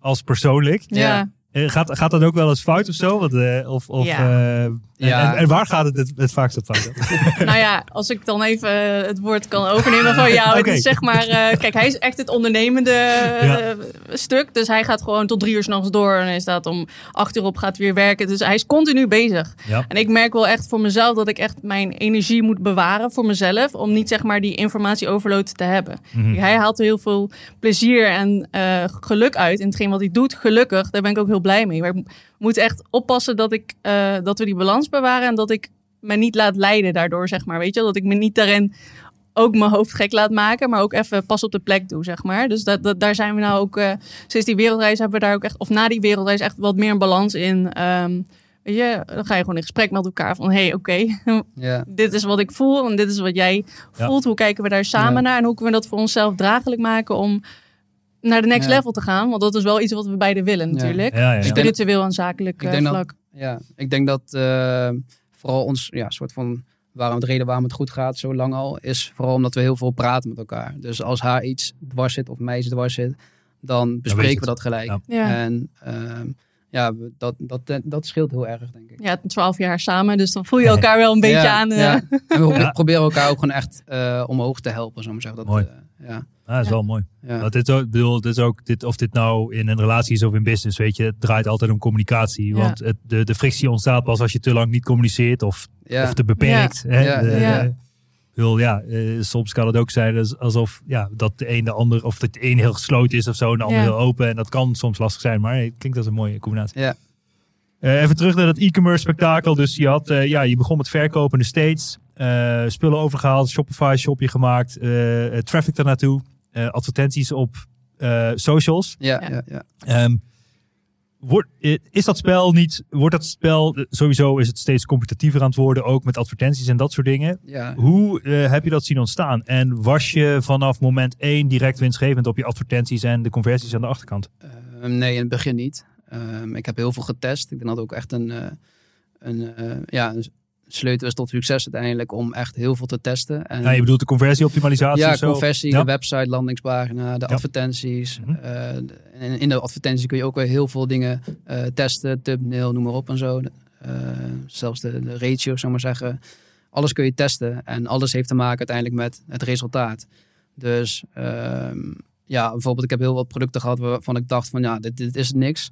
als persoonlijk. ja. Eh, Gaat, gaat dat ook wel eens fout of zo? Want, eh, of, of, Ja. Eh, en, Ja. en, en waar gaat het het, het vaakst op fout? Nou ja, als ik dan even het woord kan overnemen van jou. Is zeg maar, eh, kijk, hij is echt het ondernemende eh, Ja. stuk. Dus hij gaat gewoon tot drie uur s'nachts door. En hij staat om acht uur op, gaat weer werken. Dus hij is continu bezig. Ja. En ik merk wel echt voor mezelf dat ik echt mijn energie moet bewaren voor mezelf. Om niet zeg maar die informatie overload te hebben. Mhm. Hij haalt er heel veel plezier en eh, geluk uit in hetgeen wat hij doet. Gelukkig, daar ben ik ook heel blij mee. Maar ik moet echt oppassen dat, ik, eh, dat we die balans bewaren. En dat ik me niet laat leiden daardoor, zeg maar. Weet je, dat ik me niet daarin ook mijn hoofd gek laat maken. Maar ook even pas op de plek doe, zeg maar. Dus dat, dat, daar zijn we nou ook, eh, sinds die wereldreis hebben we daar ook echt, of na die wereldreis echt wat meer een balans in. Ehm, weet je, dan ga je gewoon in gesprek met elkaar van, hé, hey, oké, dit is wat ik voel en dit is wat jij Ja. voelt. Hoe kijken we daar samen Ja. naar en hoe kunnen we dat voor onszelf draaglijk maken om naar de next Ja. level te gaan? Want dat is wel iets wat we beiden willen natuurlijk. Ja, ja, ja. Spiritueel en zakelijk Ik eh, dat- vlak. Ja, ik denk dat eh, vooral ons, ja, soort van, waarom de reden waarom het goed gaat zo lang al, is vooral omdat we heel veel praten met elkaar. Dus als haar iets dwars zit of mij iets dwars zit, dan bespreken we dat gelijk. Ja. Ja. En ehm, ja, dat, dat, dat scheelt heel erg, denk ik. ja, twaalf jaar samen, dus dan voel je elkaar wel een beetje ja, aan. eh, ja. En we Ja. proberen elkaar ook gewoon echt eh, omhoog te helpen, zo maar zeggen. Dat, Mooi. eh, ja, Ah, dat is Ja. wel mooi. ja. Want dit, is ook- bedoel, dit is ook, dit, of dit nou in een relatie is of in business, weet je, het draait altijd om communicatie. Ja. Want het, de, de frictie ontstaat pas als je te lang niet communiceert of, ja. of te beperkt. Hè? Ja, De- ja. eh, ik bedoel, ja, soms kan het ook zijn als- alsof ja, dat de een de ander, of dat de een heel gesloten is of zo, en de ander Ja. heel open. En dat kan soms lastig zijn, maar het klinkt als een mooie combinatie. Ja. Eh, even terug naar dat e-commerce spektakel. Dus je, had, eh, ja, je begon met verkopen in de States. eh, spullen overgehaald, Shopify shopje gemaakt. traffic er naartoe. Eh, advertenties op eh, socials. Ja, Ja. Ehm, wordt, eh, is dat spel niet... Wordt dat spel... Sowieso is het steeds competitiever aan het worden. Ook met advertenties en dat soort dingen. ja. Hoe eh, heb je dat zien ontstaan? En was je vanaf moment één direct winstgevend op je advertenties en de conversies aan de achterkant? Ehm, nee, in het begin niet. Ehm, ik heb heel veel getest. Ik denk dat ook echt een, eh, een, eh, ja, een sleutel is tot succes uiteindelijk om echt heel veel te testen. En, Ja, je bedoelt de conversieoptimalisatie ja, conversie, Ja. de website, landingspagina, de Ja. advertenties. En in de advertentie kun je ook weer heel veel dingen eh, testen, thumbnail, noem maar op en zo. Eh, zelfs de, de ratio, zou maar zeggen. Alles kun je testen en alles heeft te maken uiteindelijk met het resultaat. Dus ehm, ja, bijvoorbeeld ik heb heel wat producten gehad waarvan ik dacht van ja, dit, dit is niks.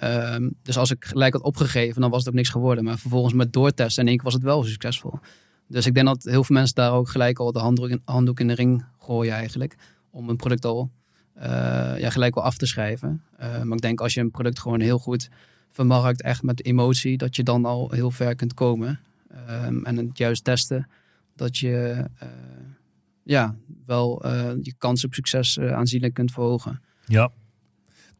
Ehm, dus als ik gelijk had opgegeven, dan was het ook niks geworden. Maar vervolgens met doortesten in één keer was het wel succesvol. Dus ik denk dat heel veel mensen daar ook gelijk al de handdoek in, in de ring gooien eigenlijk. Om een product al eh, ja, gelijk al af te schrijven. Eh, maar ik denk als je een product gewoon heel goed vermarkt, echt met emotie, dat je dan al heel ver kunt komen. Ehm, en het juist testen, dat je eh, ja, wel je kans op succes aanzienlijk kunt verhogen. Ja.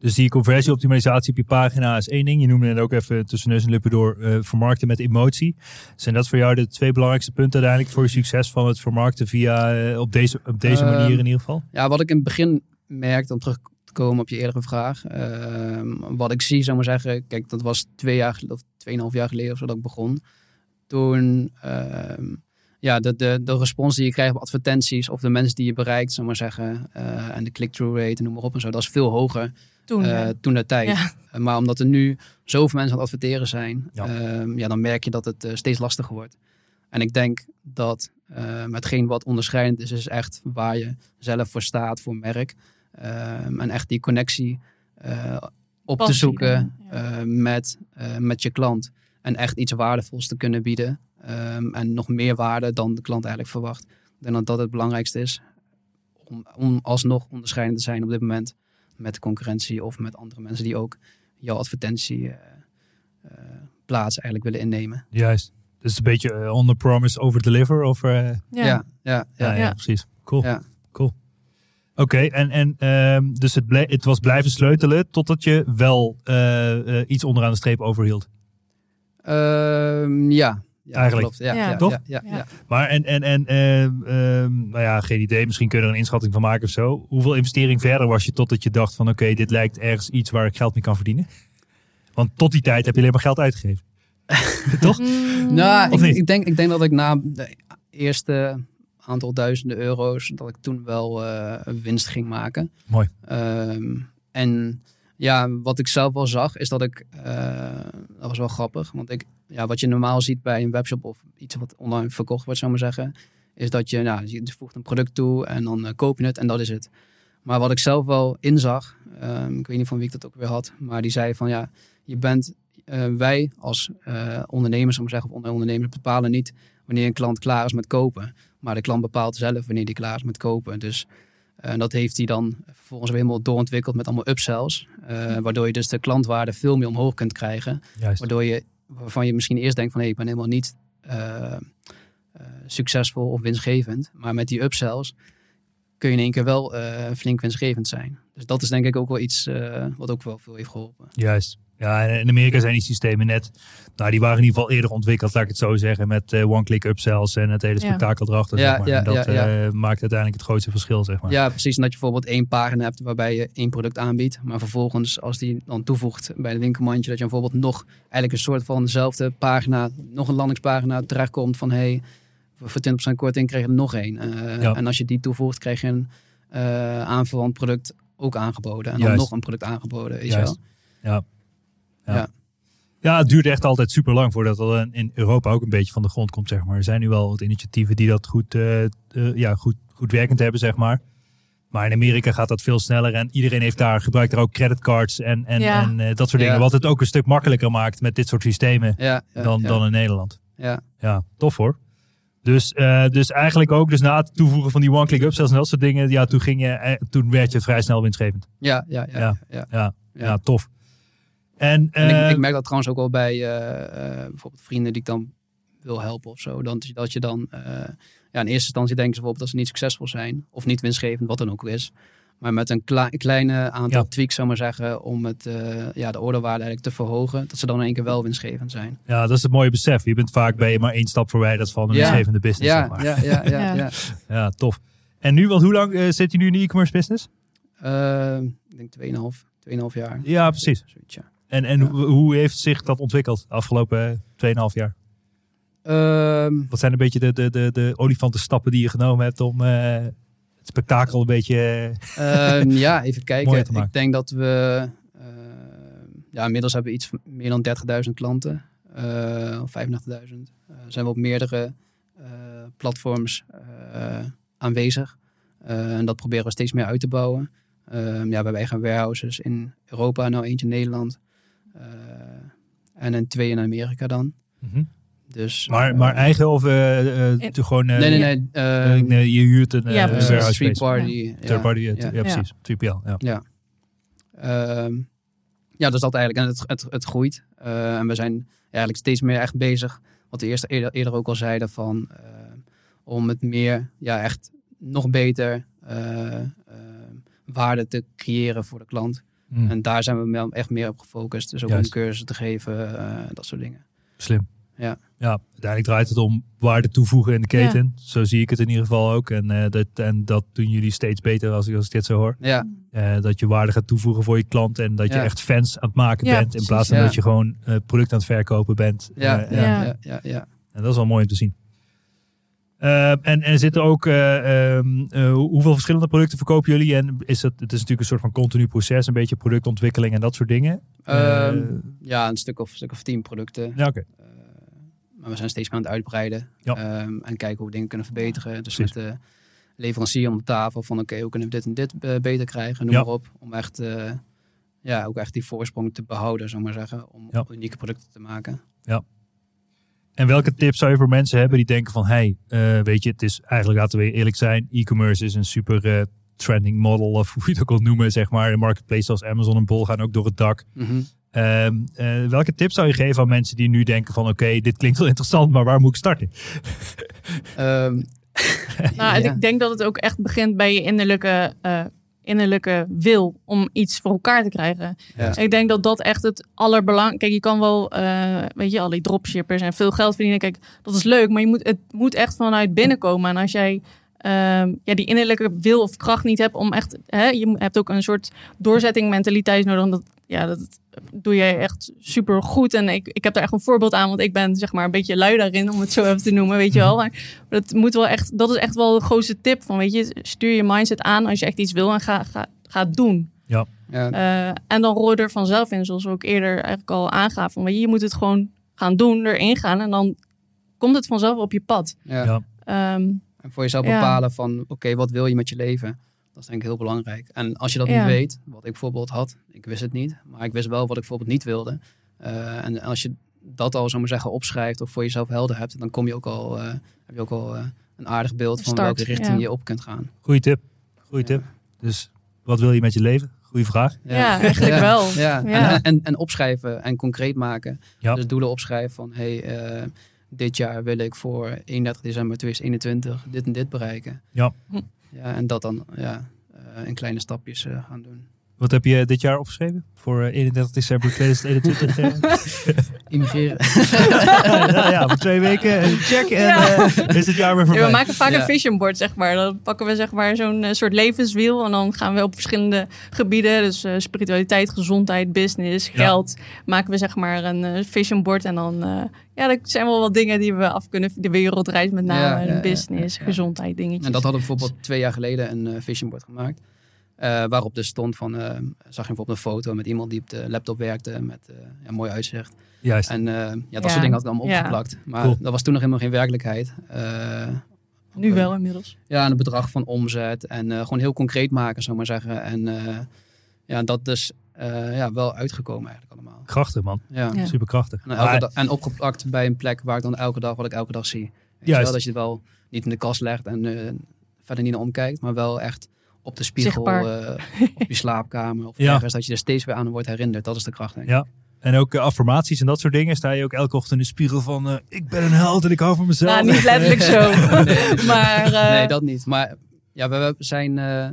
Dus die conversieoptimalisatie op je pagina is één ding. Je noemde het ook even tussen neus en lippen door eh, vermarkten met emotie. Zijn dat voor jou de twee belangrijkste punten uiteindelijk voor je succes van het vermarkten via eh, op deze, op deze Ehm, manier in ieder geval? Ja, wat ik in het begin merkte, om terug te komen op je eerdere vraag. ehm, wat ik zie, zou ik maar zeggen, kijk, dat was twee jaar of tweeënhalf jaar geleden of zo dat ik begon. Toen, ehm, ja, de, de, de respons die je krijgt op advertenties of de mensen die je bereikt, zou ik maar zeggen, eh, en de click-through rate, noem maar op en zo, dat is veel hoger Toen, eh, ja. toen de tijd. Ja. Eh, maar omdat er nu zoveel mensen aan het adverteren zijn, Ja. ja. ja, dan merk je dat het eh, steeds lastiger wordt. En ik denk dat uh, hetgeen wat onderscheidend is, is echt waar je zelf voor staat, voor merk. Um, en echt die connectie uh, op Passie, te zoeken ja. uh, met, uh, met je klant. En echt iets waardevols te kunnen bieden. Um, en nog meer waarde dan de klant eigenlijk verwacht. Ik denk dat dat het belangrijkste is. Om, om alsnog onderscheidend te zijn op dit moment met concurrentie of met andere mensen die ook jouw advertentie uh, plaats eigenlijk willen innemen. Juist. Dus een beetje uh, on the promise, over deliver. Of, uh... ja. Ja, ja, ja, ja, ja, precies. Cool. Ja. cool. Oké, en, en ehm, dus het, ble- het was blijven sleutelen totdat je wel eh, eh, iets onderaan de streep overhield. Ehm, ja. Ja. Eigenlijk. Klopt. Ja, Ja. ja, Toch? Ja, ja, Ja. ja. Maar en, en, en ehm, ehm, nou ja, geen idee. Misschien kun je er een inschatting van maken of zo. Hoeveel investering verder was je totdat je dacht van oké, dit lijkt ergens iets waar ik geld mee kan verdienen? Want tot die tijd heb je alleen maar geld uitgegeven. Toch? Mm, Nou, Of ik, niet? ik, denk, ik denk dat ik na de eerste aantal duizenden euro's, dat ik toen wel eh, een winst ging maken. Mooi. Ehm, en ja, wat ik zelf wel zag, is dat ik, eh, dat was wel grappig, want ik, ja, wat je normaal ziet bij een webshop of iets wat online verkocht wordt, zou ik maar zeggen, is dat je, nou, je voegt een product toe en dan eh, koop je het en dat is het. Maar wat ik zelf wel inzag, ehm, ik weet niet van wie ik dat ook weer had, maar die zei van ja, je bent, eh, wij als eh, ondernemers, zou ik maar zeggen, of ondernemers bepalen niet wanneer een klant klaar is met kopen. Maar de klant bepaalt zelf wanneer die klaar is met kopen. Dus eh, dat heeft hij dan vervolgens weer helemaal doorontwikkeld met allemaal upsells. eh, waardoor je dus de klantwaarde veel meer omhoog kunt krijgen. Juist. Waardoor je, waarvan je misschien eerst denkt van hé, ik ben helemaal niet eh, eh, succesvol of winstgevend. Maar met die upsells kun je in één keer wel eh, flink winstgevend zijn. Dus dat is denk ik ook wel iets wat ook wel veel heeft geholpen. Juist. Ja, en in Amerika zijn die systemen net, nou die waren in ieder geval eerder ontwikkeld, laat ik het zo zeggen, met eh, one-click upsells en het hele Ja. spektakel erachter. Ja, zeg maar. ja, En dat ja, ja. eh, maakt uiteindelijk het grootste verschil, zeg maar. Ja, precies. En dat je bijvoorbeeld één pagina hebt waarbij je één product aanbiedt. Maar vervolgens, als die dan toevoegt bij de winkelmandje, dat je bijvoorbeeld nog eigenlijk een soort van dezelfde pagina, nog een landingspagina terechtkomt van hey, voor 20% korting krijg je er nog één. Eh, Ja. En als je die toevoegt, krijg je een eh aanverwant product ook aangeboden. En dan Juist. nog een product aangeboden, weet Juist. je wel. Ja. Ja. Ja. Ja, het duurt echt altijd super lang voordat dat in Europa ook een beetje van de grond komt, zeg maar. Er zijn nu wel wat initiatieven die dat goed, eh, eh, ja, goed, goed werkend hebben, zeg maar. Maar in Amerika gaat dat veel sneller en iedereen heeft daar, gebruikt daar ook creditcards en, en, Ja. en eh, dat soort dingen. Ja. Wat het ook een stuk makkelijker maakt met dit soort systemen Ja, ja, dan, ja. dan in Nederland. Ja. Ja, tof hoor. Dus, eh, dus eigenlijk ook, dus na het toevoegen van die one-click upsells en dat soort dingen, ja, toen, ging je, toen werd je vrij snel winstgevend. Ja, ja, ja. Ja. ja, ja. Ja, ja. Ja. tof. En, En eh, ik, ik merk dat trouwens ook wel bij eh, eh, bijvoorbeeld vrienden die ik dan wil helpen of zo. Dan, dat je dan, eh, ja, in eerste instantie denken ze bijvoorbeeld dat ze niet succesvol zijn. Of niet winstgevend, wat dan ook is. Maar met een kle- kleine aantal Ja. tweaks, zou maar zeggen, om het, eh, ja, de orderwaarde eigenlijk te verhogen. Dat ze dan in één keer wel winstgevend zijn. Ja, dat is het mooie besef. Je bent vaak bij maar één stap verwijderd van een Ja. winstgevende business. zeg Ja, maar. ja, ja, ja. Ja. ja. Ja, tof. En nu, want hoe lang eh, zit je nu in de e-commerce business? Eh, ik denk 2,5 2,5 jaar. Ja, precies. Zoiets, ja. En, en Ja. hoe, heeft zich dat ontwikkeld de afgelopen eh, 2,5 jaar? Ehm, Wat zijn een beetje de, de, de, de olifantenstappen die je genomen hebt om eh, het spektakel een beetje... eh, Ehm, ja, even kijken. te maken. Ik denk dat we... eh, ja, inmiddels hebben we iets meer dan 30.000 klanten. eh, of 35.000. Eh, zijn we op meerdere eh, platforms eh, aanwezig. Eh, en dat proberen we steeds meer uit te bouwen. Ehm, ja, we hebben eigen warehouses in Europa. Nou eentje in Nederland. Eh, en een twee in Amerika dan. Mhm. Dus, maar, eh, maar eigen of En- te gewoon... eh, Nee, nee, nee. nee, je huurt een, eh, Ja, Street party. Third ja. party, ja, Ja. ja, precies. 3PL, ja. Ehm, ja, dus dat eigenlijk. En het, het, het groeit. Eh, en we zijn eigenlijk steeds meer echt bezig. Wat we eerst eerder, eerder ook al zeiden van om het meer, ja, echt nog beter waarde te creëren voor de klant. Mm, En daar zijn we wel echt meer op gefocust. Dus ook Juist. om cursussen te geven, eh, dat soort dingen. Slim. Ja. ja, uiteindelijk draait het om waarde toevoegen in de keten. Zo zie ik het in ieder geval ook. En, eh, dat, en dat doen jullie steeds beter als ik, als ik dit zo hoor. Ja, Eh, dat je waarde gaat toevoegen voor je klant. En dat je echt fans aan het maken Ja, bent. In plaats van ja. dat je gewoon eh product aan het verkopen bent. ja, ja, ja. ja, ja, ja. En dat is wel mooi om te zien. Eh, en, en zitten ook, eh, ehm, eh, hoe- hoeveel verschillende producten verkopen jullie? En is het, het is natuurlijk een soort van continu proces, een beetje productontwikkeling en dat soort dingen. Ehm, Eh, ja, een stuk of, stuk of tien producten. ja, oké. Maar we zijn steeds meer aan het uitbreiden. Ja. Ehm, en kijken hoe we dingen kunnen verbeteren. Dus Precies. met de leverancier om de tafel van oké, hoe kunnen we dit en dit beter krijgen, noem Ja. maar op. Om echt, ja, ook echt die voorsprong te behouden, zou ik maar zeggen. Om Ja. unieke producten te maken. En welke tips zou je voor mensen hebben die denken van, hey, eh, weet je, het is eigenlijk, laten we eerlijk zijn, e-commerce is een super eh, trending model of hoe je het ook wil noemen, zeg maar. De marketplace zoals Amazon en Bol gaan ook door het dak. Mhm. Ehm, eh, welke tips zou je geven aan mensen die nu denken van, oké, dit klinkt wel interessant, maar waar moet ik starten? Ehm, Nou, Ja. ik denk dat het ook echt begint bij je innerlijke, eh, innerlijke wil om iets voor elkaar te krijgen. Ja. Ik denk dat dat echt het allerbelangrijkste... Kijk, je kan wel, eh, weet je, al die dropshippers en veel geld verdienen. Kijk, dat is leuk, maar je moet, het moet echt vanuit binnenkomen. En als jij ehm, ja, die innerlijke wil of kracht niet hebt om echt... Hè, je hebt ook een soort doorzetting mentaliteit nodig. En dat, ja, dat doe jij echt super goed. En ik, ik heb daar echt een voorbeeld aan, want ik ben zeg maar een beetje lui daarin, om het zo even te noemen, weet je wel. Maar dat, moet wel echt, dat is echt wel de grootste tip van, weet je, stuur je mindset aan als je echt iets wil en ga, ga, ga doen. Ja. Eh, en dan rol je er vanzelf in, zoals we ook eerder eigenlijk al aangaven. Van, weet je, je moet het gewoon gaan doen, erin gaan en dan komt het vanzelf op je pad. Ja. Ja. Ehm, En voor jezelf Ja. bepalen van, oké, wat wil je met je leven? Dat is denk ik heel belangrijk. En als je dat Ja. niet weet, wat ik bijvoorbeeld had, ik wist het niet, maar ik wist wel wat ik bijvoorbeeld niet wilde. Eh, en als je dat al, zomaar zeggen, opschrijft of voor jezelf helder hebt, dan kom je ook al, eh, heb je ook al eh, een aardig beeld van Start, welke richting ja. je op kunt gaan. Goeie tip. Goeie tip. Dus wat wil je met je leven? Goeie vraag. Ja, eigenlijk wel. Ja. Ja. En, en, en opschrijven en concreet maken. Ja. Dus doelen opschrijven van, hey, eh, dit jaar wil ik voor 31 december 2021 dit en dit bereiken. Ja. Ja, en dat dan ja, eh, in kleine stapjes eh, gaan doen. Wat heb je dit jaar opgeschreven? Voor eh, 31 december 2021? eh? Immigreren. ja, ja, voor twee weken. eh, Check. En Ja. eh, is het jaar weer Ja, voorbij. we maken vaak Ja. een vision board, zeg maar. Dan pakken we zeg maar zo'n eh, soort levenswiel. En dan gaan we op verschillende gebieden. Dus eh, spiritualiteit, gezondheid, business, Ja. geld. Maken we zeg maar een eh, vision board. En dan, eh, ja, dat zijn wel wat dingen die we af kunnen. De wereldreis met name, Ja, ja, de ja, business, ja. gezondheid dingetjes. En dat hadden we bijvoorbeeld twee jaar geleden een eh, vision board gemaakt. Eh, waarop dus stond van, eh, zag je bijvoorbeeld een foto met iemand die op de laptop werkte met eh, ja, mooi uitzicht. Juist. En eh, ja, dat Ja. soort dingen had ik allemaal Ja. opgeplakt. Maar Cool. dat was toen nog helemaal geen werkelijkheid. Eh, nu wel inmiddels. Ja, en een bedrag van omzet. En eh, gewoon heel concreet maken, zou ik maar zeggen. En eh, ja, dat is eh, ja, wel uitgekomen eigenlijk allemaal. Krachtig, man. Ja. Ja. Super krachtig. En, en opgeplakt bij een plek waar ik dan elke dag, wat ik elke dag zie. Juist. wel, dat je het wel niet in de kast legt en verder niet naar omkijkt. Maar wel echt op de spiegel, eh, op je slaapkamer of Ja. ergens. Dat je er steeds weer aan wordt herinnerd. Dat is de kracht, denk ik. Ja. En ook eh, affirmaties en dat soort dingen. Sta je ook elke ochtend in de spiegel van... eh, ik ben een held en ik hou van mezelf. Nou, niet letterlijk zo. maar eh, nee, dat niet. Maar ja, we, zijn eh,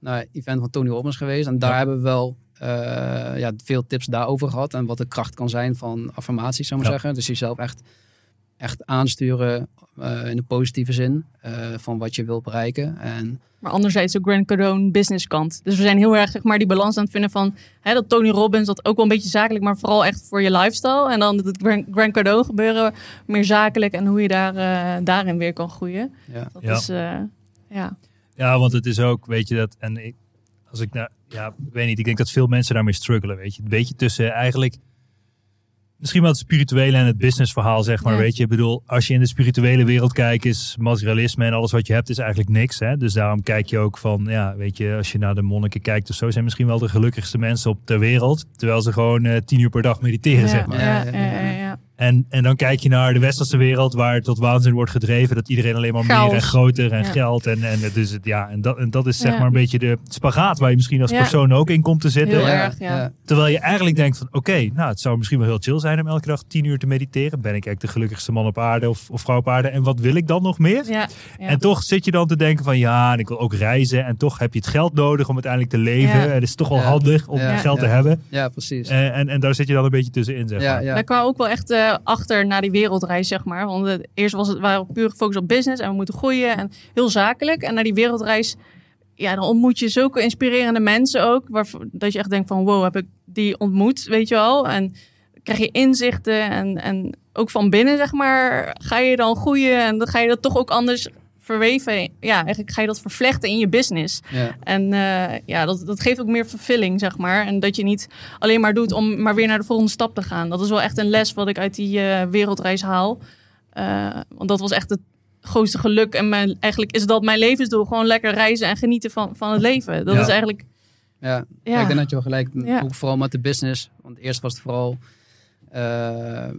naar een event van Tony Robbins geweest. En daar Ja. hebben we wel eh, ja, veel tips daarover gehad. En wat de kracht kan zijn van affirmaties, zou ik maar Ja. zeggen. Dus jezelf echt, echt aansturen eh, in de positieve zin eh, van wat je wilt bereiken. En Maar anderzijds ook Grant Cardone business kant. Dus we zijn heel erg zeg maar, die balans aan het vinden van hè, dat Tony Robbins, dat ook wel een beetje zakelijk, maar vooral echt voor je lifestyle. En dan het Grant, Grant Cardone gebeuren, meer zakelijk en hoe je daar, eh, daarin weer kan groeien. ja, Dat Ja. is, eh, ja. Ja, want het is ook, weet je dat... En ik, als ik nou... Ja, ik weet niet. Ik denk dat veel mensen daarmee struggelen, weet je. Een beetje tussen eigenlijk... Misschien wel het spirituele en het businessverhaal, zeg maar. Ja. Weet je, ik bedoel, als je in de spirituele wereld kijkt, is materialisme en alles wat je hebt, is eigenlijk niks. Hè? Dus daarom kijk je ook van, ja, weet je, als je naar de monniken kijkt of zo, zijn misschien wel de gelukkigste mensen op ter wereld. Terwijl ze gewoon eh, tien uur per dag mediteren, ja, zeg maar. ja, Ja, ja, ja, ja. ja, ja. En, en dan kijk je naar de westerse wereld, waar tot waanzin wordt gedreven. Dat iedereen alleen maar meer en groter en Ja. geld. En, en, dus het, ja, en, dat, en dat is zeg Ja. maar een beetje de spagaat waar je misschien als Ja. persoon ook in komt te zitten. Heel erg, ja. Terwijl je eigenlijk denkt van oké, nou het zou misschien wel heel chill zijn om elke dag tien uur te mediteren. Ben ik eigenlijk de gelukkigste man op aarde of, of vrouw op aarde? En wat wil ik dan nog meer? Ja, ja. En toch zit je dan te denken van ja, en ik wil ook reizen. En toch heb je het geld nodig om uiteindelijk te leven. Ja. En het is toch wel Ja. handig om Ja. geld te Ja. hebben. ja, precies. En, en, en daar zit je dan een beetje tussenin, zeg ja, maar. ja. Daar kwamen we ook wel echt achter naar die wereldreis, zeg maar. Want eerst was het, waren puur gefocust op business en we moeten groeien en heel zakelijk. En naar die wereldreis, ja, dan ontmoet je zulke inspirerende mensen ook. Waarvoor, dat je echt denkt van, wow, heb ik die ontmoet, weet je wel. En krijg je inzichten en, en ook van binnen, zeg maar, ga je dan groeien. En dan ga je dat toch ook anders verweven. Ja, eigenlijk ga je dat vervlechten in je business. ja. En eh, ja, dat, dat geeft ook meer vervulling, zeg maar. En dat je niet alleen maar doet om maar weer naar de volgende stap te gaan. Dat is wel echt een les wat ik uit die eh, wereldreis haal. Eh, want dat was echt het grootste geluk. En mijn, eigenlijk is dat mijn levensdoel. Gewoon lekker reizen en genieten van, van het leven. Dat Ja. is eigenlijk... Ja. Ja. Ik denk dat je wel gelijk, ook vooral met de business. Want eerst was het vooral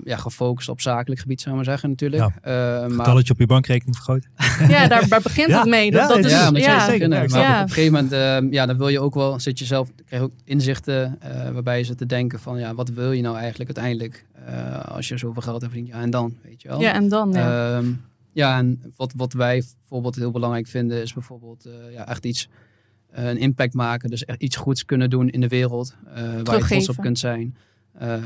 ja, gefocust op zakelijk gebied, zou ik maar zeggen natuurlijk. Eh, maar, Getalletje op je bankrekening vergroten. Ja, daar, daar begint Ja. het mee. Dat, Ja, dat ja, is, ja, ja, ja, Maar op een gegeven moment, eh, ja, dan wil je ook wel, zit je zelf, krijg je ook inzichten eh, waarbij je zit te denken van, ja, wat wil je nou eigenlijk uiteindelijk eh, als je zoveel geld hebt verdient? Ja, en dan, weet je wel. ja, en dan, ja. Ehm, Ja, en wat, wat wij bijvoorbeeld heel belangrijk vinden is bijvoorbeeld eh, ja, echt iets, eh, een impact maken. Dus echt iets goeds kunnen doen in de wereld eh, waar je trots op kunt zijn. Eh,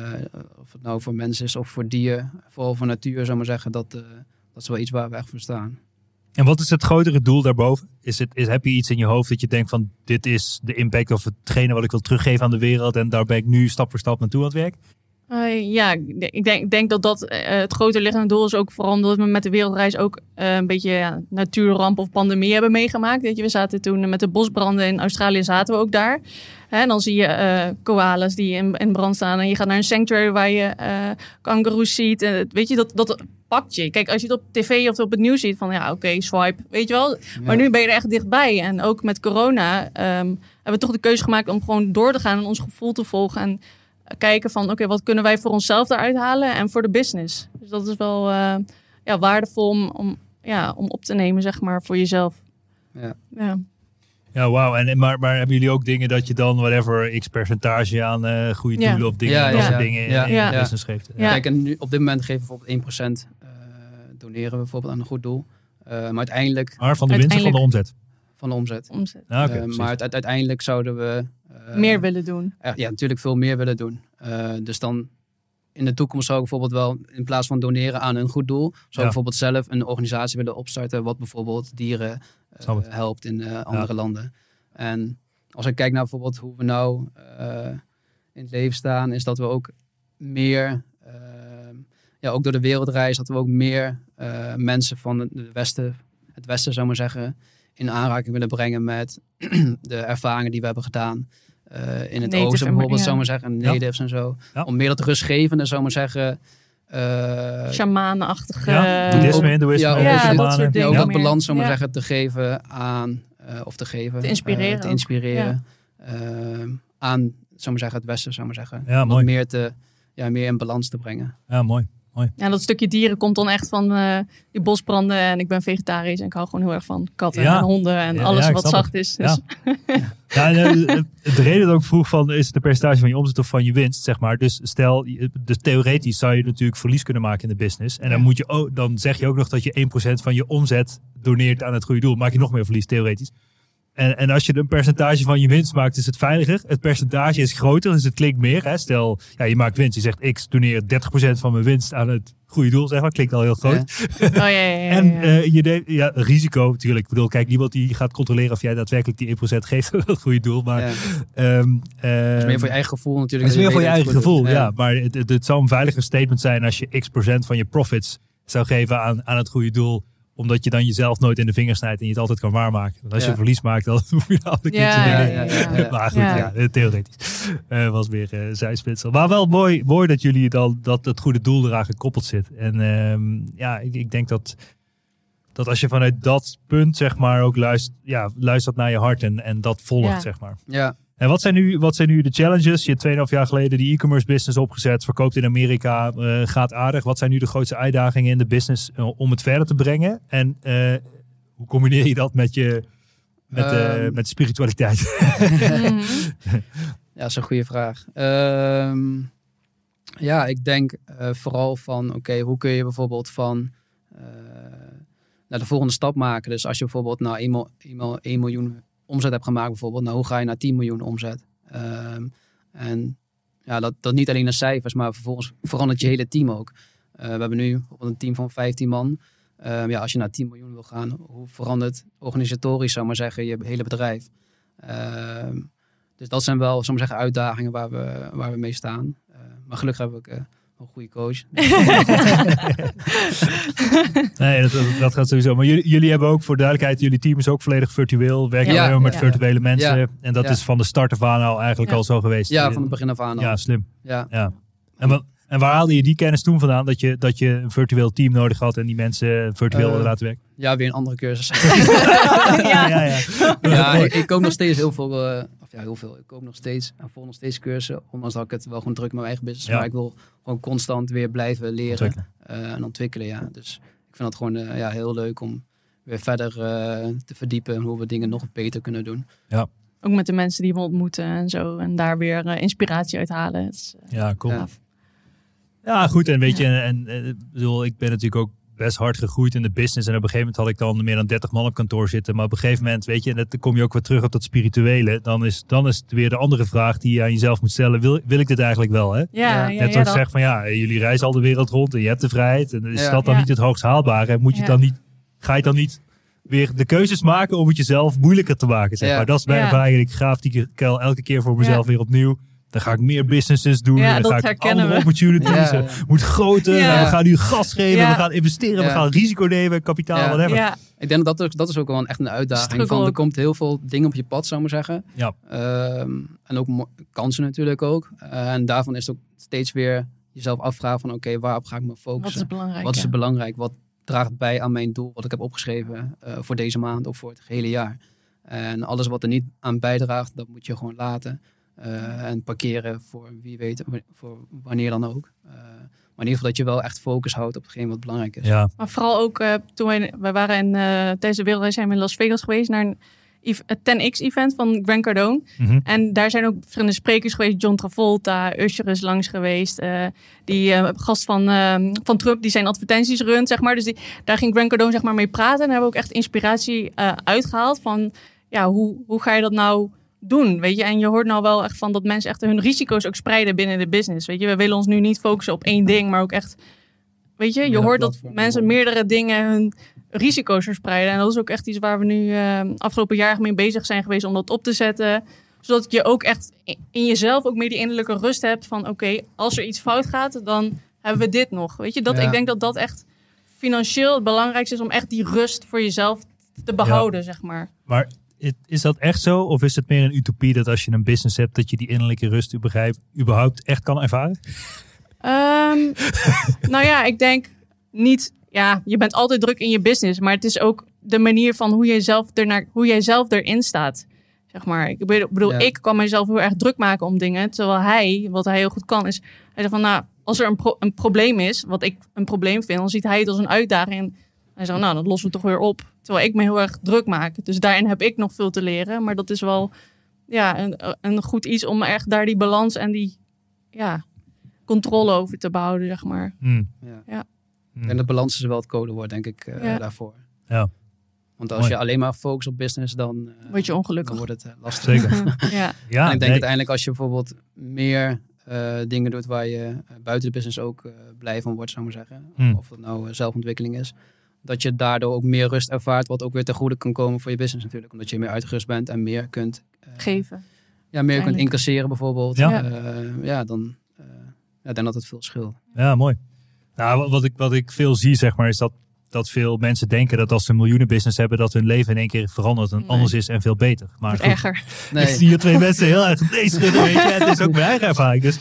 of het nou voor mensen is of voor dier, vooral voor natuur, zou maar zeggen. Dat, eh, dat is wel iets waar we echt voor staan. En wat is het grotere doel daarboven? Is het, is, heb je iets in je hoofd dat je denkt van dit is de impact of hetgene wat ik wil teruggeven aan de wereld en daar ben ik nu stap voor stap naartoe aan het werk? Eh, ja, ik denk- ik denk, dat dat eh, het groter liggende doel is. Ook vooral omdat we met de wereldreis ook eh, een beetje ja, natuurramp of pandemie hebben meegemaakt. Weet je, we zaten toen met de bosbranden in Australië, zaten we ook daar. En dan zie je koalas die in, in brand staan. En je gaat naar een sanctuary waar je kangoeroes ziet. En weet je, dat, dat pakt je. Kijk, als je het op tv of op het nieuws ziet, van ja, oké, swipe. Weet je wel, maar nu ben je er echt dichtbij. En ook met corona ehm, hebben we toch de keuze gemaakt om gewoon door te gaan en ons gevoel te volgen. En kijken van, oké, wat kunnen wij voor onszelf eruit halen en voor de business. Dus dat is wel eh, ja, waardevol om, om, ja, om op te nemen, zeg maar, voor jezelf. Ja. Ja. Ja, wauw. En, maar, maar hebben jullie ook dingen dat je dan whatever x percentage aan eh goede Ja. doelen of dingen, Ja, dat ja, soort ja. dingen in, Ja. in Ja. je business geeft? Ja. Kijk, en nu, op dit moment geven we bijvoorbeeld 1% eh doneren we bijvoorbeeld aan een goed doel. Eh, maar uiteindelijk Maar van de winst of van de omzet? van de omzet. Omzet. Ja, oké, precies. maar uite- uiteindelijk zouden we... eh, Meer willen doen. ja, natuurlijk veel meer willen doen. Eh, dus dan in de toekomst zou ik bijvoorbeeld wel, in plaats van doneren aan een goed doel, zou ik Ja. bijvoorbeeld zelf een organisatie willen opstarten wat bijvoorbeeld dieren eh, het. helpt in eh, andere landen. En als ik kijk naar bijvoorbeeld hoe we nou eh, in het leven staan, is dat we ook meer, ja, ook door de wereldreis, dat we ook meer eh, mensen van de- de Westen, het Westen zou ik maar zeggen, in aanraking willen brengen met de ervaringen die we hebben gedaan. Eh, in het Native oosten bijvoorbeeld, ja. zou ik maar zeggen, Ja. natives en zo. Ja. Om meer dat rustgevende, zou ik maar zeggen, eh, Shamanachtige. Ja, boeddhisme, hindoeïsme, ja, ook ja, dat soort ja, dingen dat balans, zou ik maar Ja. zeggen, te geven aan, eh, of te geven. Te inspireren te inspireren. aan, zou ik maar zeggen, het Westen, zou ik maar zeggen. Ja, Om mooi. meer, te, ja, meer in balans te brengen. Ja, mooi. Ja, dat stukje dieren komt dan echt van eh, die bosbranden. En ik ben vegetarisch en ik hou gewoon heel erg van katten Ja. en honden en Ja, alles ja, wat zacht is. Ja. Dus, Ja, en, eh, de reden dat ik vroeg van is het de percentage van je omzet of van je winst, zeg maar. Dus stel, dus theoretisch zou je natuurlijk verlies kunnen maken in de business. En dan, moet je ook, dan zeg je ook nog dat je 1% van je omzet doneert aan het goede doel. Maak je nog meer verlies, theoretisch. En, en als je een percentage van je winst maakt, is het veiliger. Het percentage is groter, dus het klinkt meer. Hè? Stel, ja, je maakt winst. Je zegt, ik doneer 30% van mijn winst aan het goede doel, zeg maar. Klinkt al heel groot. Ja. oh ja, ja, ja, En ja. eh, je de, ja, risico natuurlijk. Ik bedoel, kijk, niemand die gaat controleren of jij daadwerkelijk die 1% geeft aan het goede doel. Maar Ja. ehm, Dat is meer voor je eigen gevoel natuurlijk. het is meer voor je eigen gevoel, ja. Maar het, het, het zou een veiliger statement zijn als je x procent van je profits zou geven aan, aan het goede doel. Omdat je dan jezelf nooit in de vingers snijdt en je het altijd kan waarmaken. Als Ja. je verlies maakt, dan hoef je de andere Ja, keertje dingen. ja. Maar goed, ja. Ja. eh, theoretisch. Eh, was weer eh zijspitsel. Maar wel mooi, mooi dat jullie dan dat het goede doel eraan gekoppeld zit. En ehm, ja, ik, ik denk dat, dat als je vanuit dat punt, zeg maar, ook luistert, ja, luistert naar je hart en, en dat volgt, Ja. zeg maar. Ja, En wat zijn nu, wat zijn nu de challenges? Je hebt 2,5 jaar geleden die e-commerce business opgezet, verkoopt in Amerika, eh, gaat aardig. Wat zijn nu de grootste uitdagingen in de business eh, om het verder te brengen? En eh, hoe combineer je dat met je met, eh, Ehm. met spiritualiteit? Mhm. Ja, dat is een goede vraag. Ehm, ja, ik denk eh, vooral van, oké, hoe kun je bijvoorbeeld van eh, naar de volgende stap maken? Dus als je bijvoorbeeld nou eenmaal, eenmaal 1 miljoen omzet hebt gemaakt bijvoorbeeld, nou hoe ga je naar 10 miljoen omzet? Ehm, en ja, dat, dat niet alleen de cijfers, maar vervolgens verandert je hele team ook. Eh, we hebben nu een team van 15 man. Ehm, ja, als je naar 10 miljoen wil gaan, hoe verandert organisatorisch, zou maar zeggen, je hele bedrijf? Ehm, dus dat zijn wel, zou maar zeggen, uitdagingen waar we, waar we mee staan. Maar gelukkig heb ik eh, een goede coach. Nee, dat, dat, dat gaat sowieso. Maar jullie, jullie hebben ook, voor duidelijkheid, jullie team is ook volledig virtueel. Werken Ja. alleen maar met Ja. virtuele mensen. Ja. En dat Ja. is van de start af aan al eigenlijk Ja. al zo geweest. ja, van het begin af aan al. Ja, slim. Ja. Ja. En, wat, en waar haalde je die kennis toen vandaan? Dat je, dat je een virtueel team nodig had en die mensen virtueel wilde laten werken? ja, weer een andere cursus. Ja. ja, ja. ik, ik koop nog steeds heel veel, eh, of ja, heel veel. Ik koop nog steeds en volg nog steeds cursussen. Ondanks dat ik het wel gewoon druk met mijn eigen business. Ja. Maar ik wil gewoon constant weer blijven leren Ontwikkelen. eh, en ontwikkelen. Ja. Dus ik vind het gewoon eh, ja, heel leuk om weer verder eh, te verdiepen. En hoe we dingen nog beter kunnen doen. Ook met de mensen die we ontmoeten en zo. En daar weer eh, inspiratie uit halen. Eh, Ja, cool. Ja. Ja, goed. En weet je, en, en, ik bedoel, ik ben natuurlijk ook best hard gegroeid in de business. En op een gegeven moment had ik dan meer dan 30 man op kantoor zitten. Maar op een gegeven moment, weet je, en dan kom je ook weer terug op dat spirituele. Dan is, dan is het weer de andere vraag die je aan jezelf moet stellen. Wil, wil ik dit eigenlijk wel, hè? Ja, ja, ja, Net ja, ik zeg van ja, jullie reizen al de wereld rond en je hebt de vrijheid. En is Ja. dat dan Ja. niet het hoogst haalbare? En moet je Ja. dan niet, ga je dan niet weer de keuzes maken om het jezelf moeilijker te maken? Zeg Ja. maar. Dat is mijn Ja. ervaring. Ik graaf die kuil elke keer voor mezelf weer opnieuw. Dan ga ik meer businesses doen. Ja, dan dat ga ik herkennen andere we. opportunities. Ja. eh, Moet groter. Ja. we gaan nu gas geven. Ja. We gaan investeren. We gaan risico nemen. Kapitaal, Ja. whatever. ja, Ik denk dat dat, is- dat is ook wel een, echt een uitdaging. Struggle Van, er komt heel veel dingen op je pad, zou ik maar zeggen. Ja. Ehm, en ook kansen natuurlijk ook. Eh, en daarvan is het ook steeds weer jezelf afvragen van oké, waarop ga ik me wat is focussen? belangrijk? Wat is belangrijk? Wat draagt bij aan mijn doel wat ik heb opgeschreven eh, voor deze maand of voor het hele jaar? En alles wat er niet aan bijdraagt, dat moet je gewoon laten. Eh, en parkeren voor wie weet, voor wanneer dan ook. Eh, maar in ieder geval dat je wel echt focus houdt op hetgeen wat belangrijk is. Ja. Maar vooral ook eh, toen wij, wij waren in, eh, tijdens de wereldreis zijn we in Las Vegas geweest naar een ev- het 10X-event van Grant Cardone. Mhm. En daar zijn ook verschillende sprekers geweest. John Travolta, Usher is langs geweest. eh, die gast van, ehm, van Trump, die zijn advertenties runt, zeg maar. Dus die, daar ging Grant Cardone zeg maar mee praten. En daar hebben we ook echt inspiratie eh, uitgehaald van... Ja, hoe, hoe ga je dat nou doen, weet je? En je hoort nou wel echt van dat mensen echt hun risico's ook spreiden binnen de business, weet je? We willen ons nu niet focussen op één ding, maar ook echt... Weet je, je hoort dat mensen meerdere dingen hun risico's verspreiden. En dat is ook echt iets waar we nu eh, afgelopen jaar mee bezig zijn geweest om dat op te zetten. Zodat je ook echt in jezelf ook meer die innerlijke rust hebt van oké, als er iets fout gaat, dan hebben we dit nog. Weet je, dat, Ja. ik denk dat dat echt financieel het belangrijkste is om echt die rust voor jezelf te behouden, zeg maar. Maar is dat echt zo? Of is het meer een utopie dat als je een business hebt, dat je die innerlijke rust überhaupt, überhaupt echt kan ervaren? Ehm, nou ja, ik denk niet. Ja, je bent altijd druk in je business, maar het is ook de manier van hoe jij zelf, ernaar, hoe jij zelf erin staat. Zeg maar. Ik bedoel, bedoel, Ja. ik kan mezelf heel erg druk maken om dingen. Terwijl hij, wat hij heel goed kan, is. Hij zegt van, nou, als er een, pro- een probleem is, wat ik een probleem vind, dan ziet hij het als een uitdaging. En hij zegt, nou, dat lossen we toch weer op. Terwijl ik me heel erg druk maak. Dus daarin heb ik nog veel te leren. Maar dat is wel ja, een, een goed iets om echt daar die balans en die ja, controle over te behouden, zeg maar. Hmm. Ja. Ja. Hmm. En de balans is wel het codewoord, denk ik, eh, Ja. daarvoor. Ja. Want als Mooi. je alleen maar focust op business, dan, eh, Word je ongelukkig. dan wordt het eh, lastig. Zeker. ja. Ja, en ik denk nee. uiteindelijk als je bijvoorbeeld meer eh, dingen doet waar je buiten de business ook eh, blij van wordt, zou ik maar zeggen. Hmm. Of het nou zelfontwikkeling is. Dat je daardoor ook meer rust ervaart, wat ook weer ten goede kan komen voor je business natuurlijk. Omdat je meer uitgerust bent en meer kunt, eh, Geven. ja, meer kunt incasseren bijvoorbeeld. Ja. Ja, ja dan eh, ja, ik denk dat het veel scheelt. Ja, mooi. Nou, wat- ik, wat ik veel zie, zeg maar, is dat, dat veel mensen denken dat als ze een miljoenenbusiness hebben, dat hun leven in één keer verandert en Nee. anders is en veel beter. Maar goed, erger. ik Nee, zie hier twee mensen heel erg nee. Het is ook mijn eigen ervaring. Dus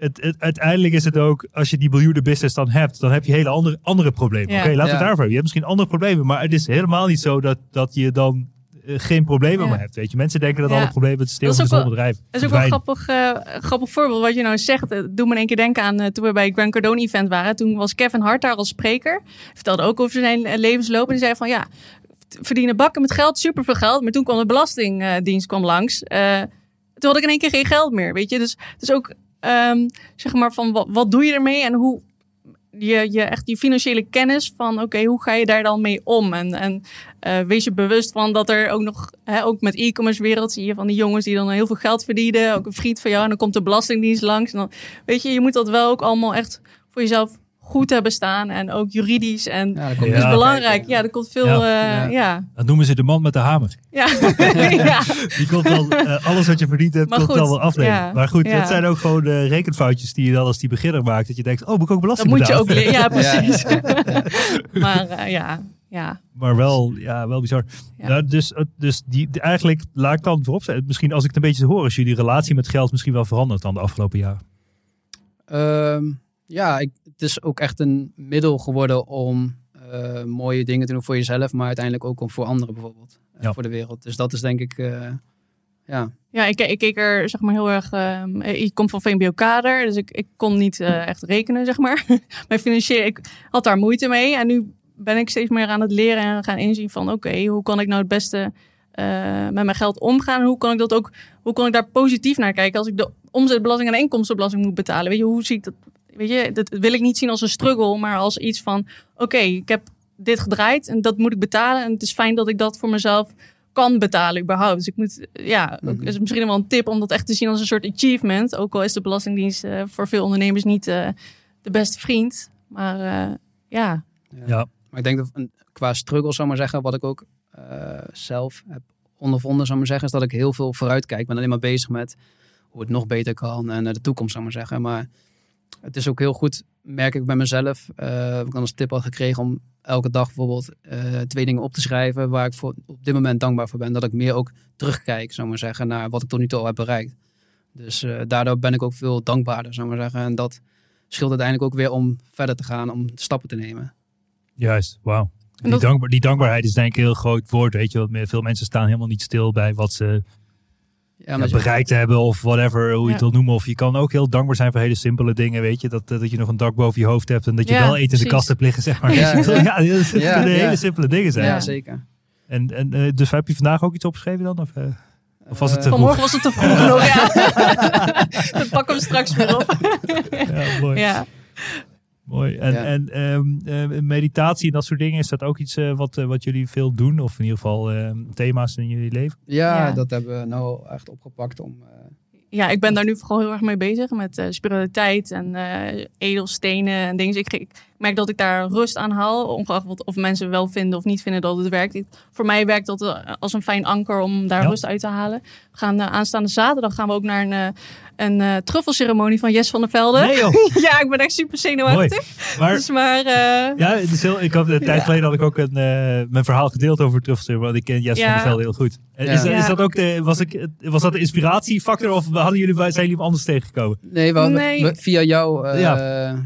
het, het, uiteindelijk is het ook, als je die miljoenen business dan hebt, dan heb je hele andere, andere problemen. Ja. Oké, laten we Ja. het daarvoor hebben. Je hebt misschien andere problemen, maar het is helemaal niet zo dat, dat je dan eh, geen problemen Ja. meer hebt. Weet je. Mensen denken dat Ja. alle problemen het stil van zo'n bedrijf Dat is ook wel een verdwijnen. grappig, eh, grappig voorbeeld wat je nou zegt. Het doet me in één keer denken aan eh, toen we bij het Grand Cardone event waren. Toen was Kevin Hart daar als spreker. Vertelde ook over zijn eh, levensloop. En die zei van ja, verdienen bakken met geld, superveel geld. Maar toen kwam de belastingdienst kwam langs. Eh, toen had ik in één keer geen geld meer, weet je. Dus het is ook, ehm, zeg maar, van wat, wat doe je ermee en hoe je, je echt die financiële kennis van, oké, hoe ga je daar dan mee om? En, en eh, wees je bewust van dat er ook nog, hè, ook met e-commerce wereld, zie je van die jongens die dan heel veel geld verdienen. Ook een vriend van jou en dan komt de belastingdienst langs. En dan, weet je, je moet dat wel ook allemaal echt voor jezelf goed hebben staan. En ook juridisch. En ja, dat dat is Ja. belangrijk. Ja, er komt veel, Ja. ja. Ja. ja. Dat noemen ze de man met de hamer. Ja. ja. Die komt dan, eh, alles wat je verdiend hebt, Maar komt goed, dan wel afnemen. ja, maar goed, ja. dat zijn ook gewoon de rekenfoutjes die je dan als die beginner maakt. Dat je denkt, oh, moet ik ook Dat belasting moet je ook leren. Ja, precies. Ja. maar eh, ja, ja. Maar wel, ja, wel bizar. Ja. Ja. dus dus die, die- eigenlijk, laat ik dan voorop zetten. Misschien als ik het een beetje hoor, is jullie relatie met geld misschien wel veranderd dan de afgelopen jaren. Ehm, ja, ik, het is ook echt een middel geworden om eh, mooie dingen te doen voor jezelf, maar uiteindelijk ook om voor anderen bijvoorbeeld. eh, Ja. Voor de wereld. Dus dat is denk ik, eh, ja. Ja, ik, ik keek er zeg maar heel erg. ehm, ik kom van VMBO-kader, dus ik, ik kon niet eh, echt rekenen, zeg maar. Mijn financieel, ik had daar moeite mee. En nu ben ik steeds meer aan het leren en gaan inzien van: oké, hoe kan ik nou het beste eh, met mijn geld omgaan? En hoe kan ik dat ook, hoe kan ik daar positief naar kijken als ik de omzetbelasting en de inkomstenbelasting moet betalen? Weet je, hoe zie ik dat? Weet je, dat wil ik niet zien als een struggle, maar als iets van, oké, ik heb dit gedraaid en dat moet ik betalen. En het is fijn dat ik dat voor mezelf kan betalen überhaupt. Dus ik moet, ja, ook, Mhm. is misschien wel een tip om dat echt te zien als een soort achievement. Ook al is de Belastingdienst eh, voor veel ondernemers niet eh, de beste vriend. Maar eh, ja, Ja. Maar ik denk dat een- qua struggle, zou maar zeggen, wat ik ook eh, zelf heb ondervonden, zou maar zeggen, is dat ik heel veel vooruit kijk. Ik ben alleen maar bezig met hoe het nog beter kan en naar de toekomst, zou ik maar zeggen. Maar het is ook heel goed, merk ik bij mezelf, eh heb ik dan als tip al gekregen om elke dag bijvoorbeeld eh, twee dingen op te schrijven waar ik voor, op dit moment dankbaar voor ben. Dat ik meer ook terugkijk, zou maar zeggen, naar wat ik tot nu toe al heb bereikt. Dus eh, daardoor ben ik ook veel dankbaarder, zou maar zeggen. En dat scheelt uiteindelijk ook weer om verder te gaan, om stappen te nemen. Juist, wauw. Die, die dankbaarheid is denk ik een heel groot woord, weet je. Want meer- veel mensen staan helemaal niet stil bij wat ze Ja, je- bereikt hebben of whatever, hoe je het wil noemen. Of je kan ook heel dankbaar zijn voor hele simpele dingen, weet je. Dat, eh, dat je nog een dak boven je hoofd hebt en dat je Ja, wel eten in de kast hebt liggen, zeg maar. Ja, ja, ja. dat kunnen ja. hele simpele dingen zijn. Ja, zeker. En, en, eh, dus heb je vandaag ook iets opgeschreven dan? Of, eh, Of was het te vroeg? vanmorgen was het te vroeg nog. Ja. Dat pakken we straks weer op. ja, mooi. Ja. Mooi. En, Ja. en ehm, eh, meditatie en dat soort dingen, is dat ook iets eh, wat, eh, wat jullie veel doen? Of in ieder geval eh, thema's in jullie leven? Ja, Ja. dat hebben we nou echt opgepakt om... eh, ja, ik ben daar nu vooral heel erg mee bezig met eh, spiritualiteit en eh, edelstenen en dingen. Dus ik, ik merk dat ik daar rust aan haal, ongeacht wat, of mensen wel vinden of niet vinden dat het werkt. Ik- voor mij werkt dat eh, als een fijn anker om daar Ja. rust uit te halen. We gaan eh, aanstaande zaterdag gaan we ook naar een, eh, een eh, truffelceremonie van Jess van der Velde. Nee joh, ja, ik ben echt super mooi. zenuwachtig. Maar Dus maar eh, ja, het is heel, ik had, een tijd Ja. geleden had ik ook een, eh, mijn verhaal gedeeld over Truffelstuk, want ik ken Jess Ja. van der Velde heel goed. Is, dat- is dat ook de, was, ik, was dat de inspiratiefactor of hadden jullie, bij- zijn jullie hem anders tegengekomen? Nee, we hadden, Nee. we- via jou eh, Ja.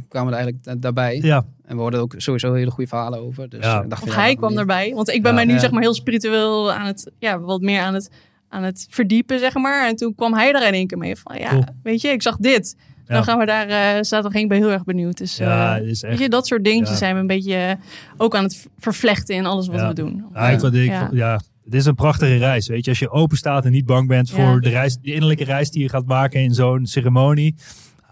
kwamen we er eigenlijk da- daarbij. Ja, En we hoorden ook sowieso hele goede verhalen over. Dus Ja. ik dacht Of hij kwam niet? erbij. Want ik ben Ja. mij nu Ja. zeg maar heel spiritueel aan het, ja, wat meer aan het, aan het verdiepen, zeg maar. En toen kwam hij daar in één keer mee van, ja, Cool. weet je, ik zag dit. Ja. Dan gaan we daar, eh zaterdag heen, ik ben heel erg benieuwd. Dus, ja, eh, weet je, dat soort dingetjes Ja. zijn we een beetje eh, ook aan het vervlechten in alles wat Ja. we doen. Ja, ik, vond- ik, Ja. het is een prachtige reis. Weet je, als je open staat en niet bang bent voor de, reis, de innerlijke reis die je gaat maken in zo'n ceremonie.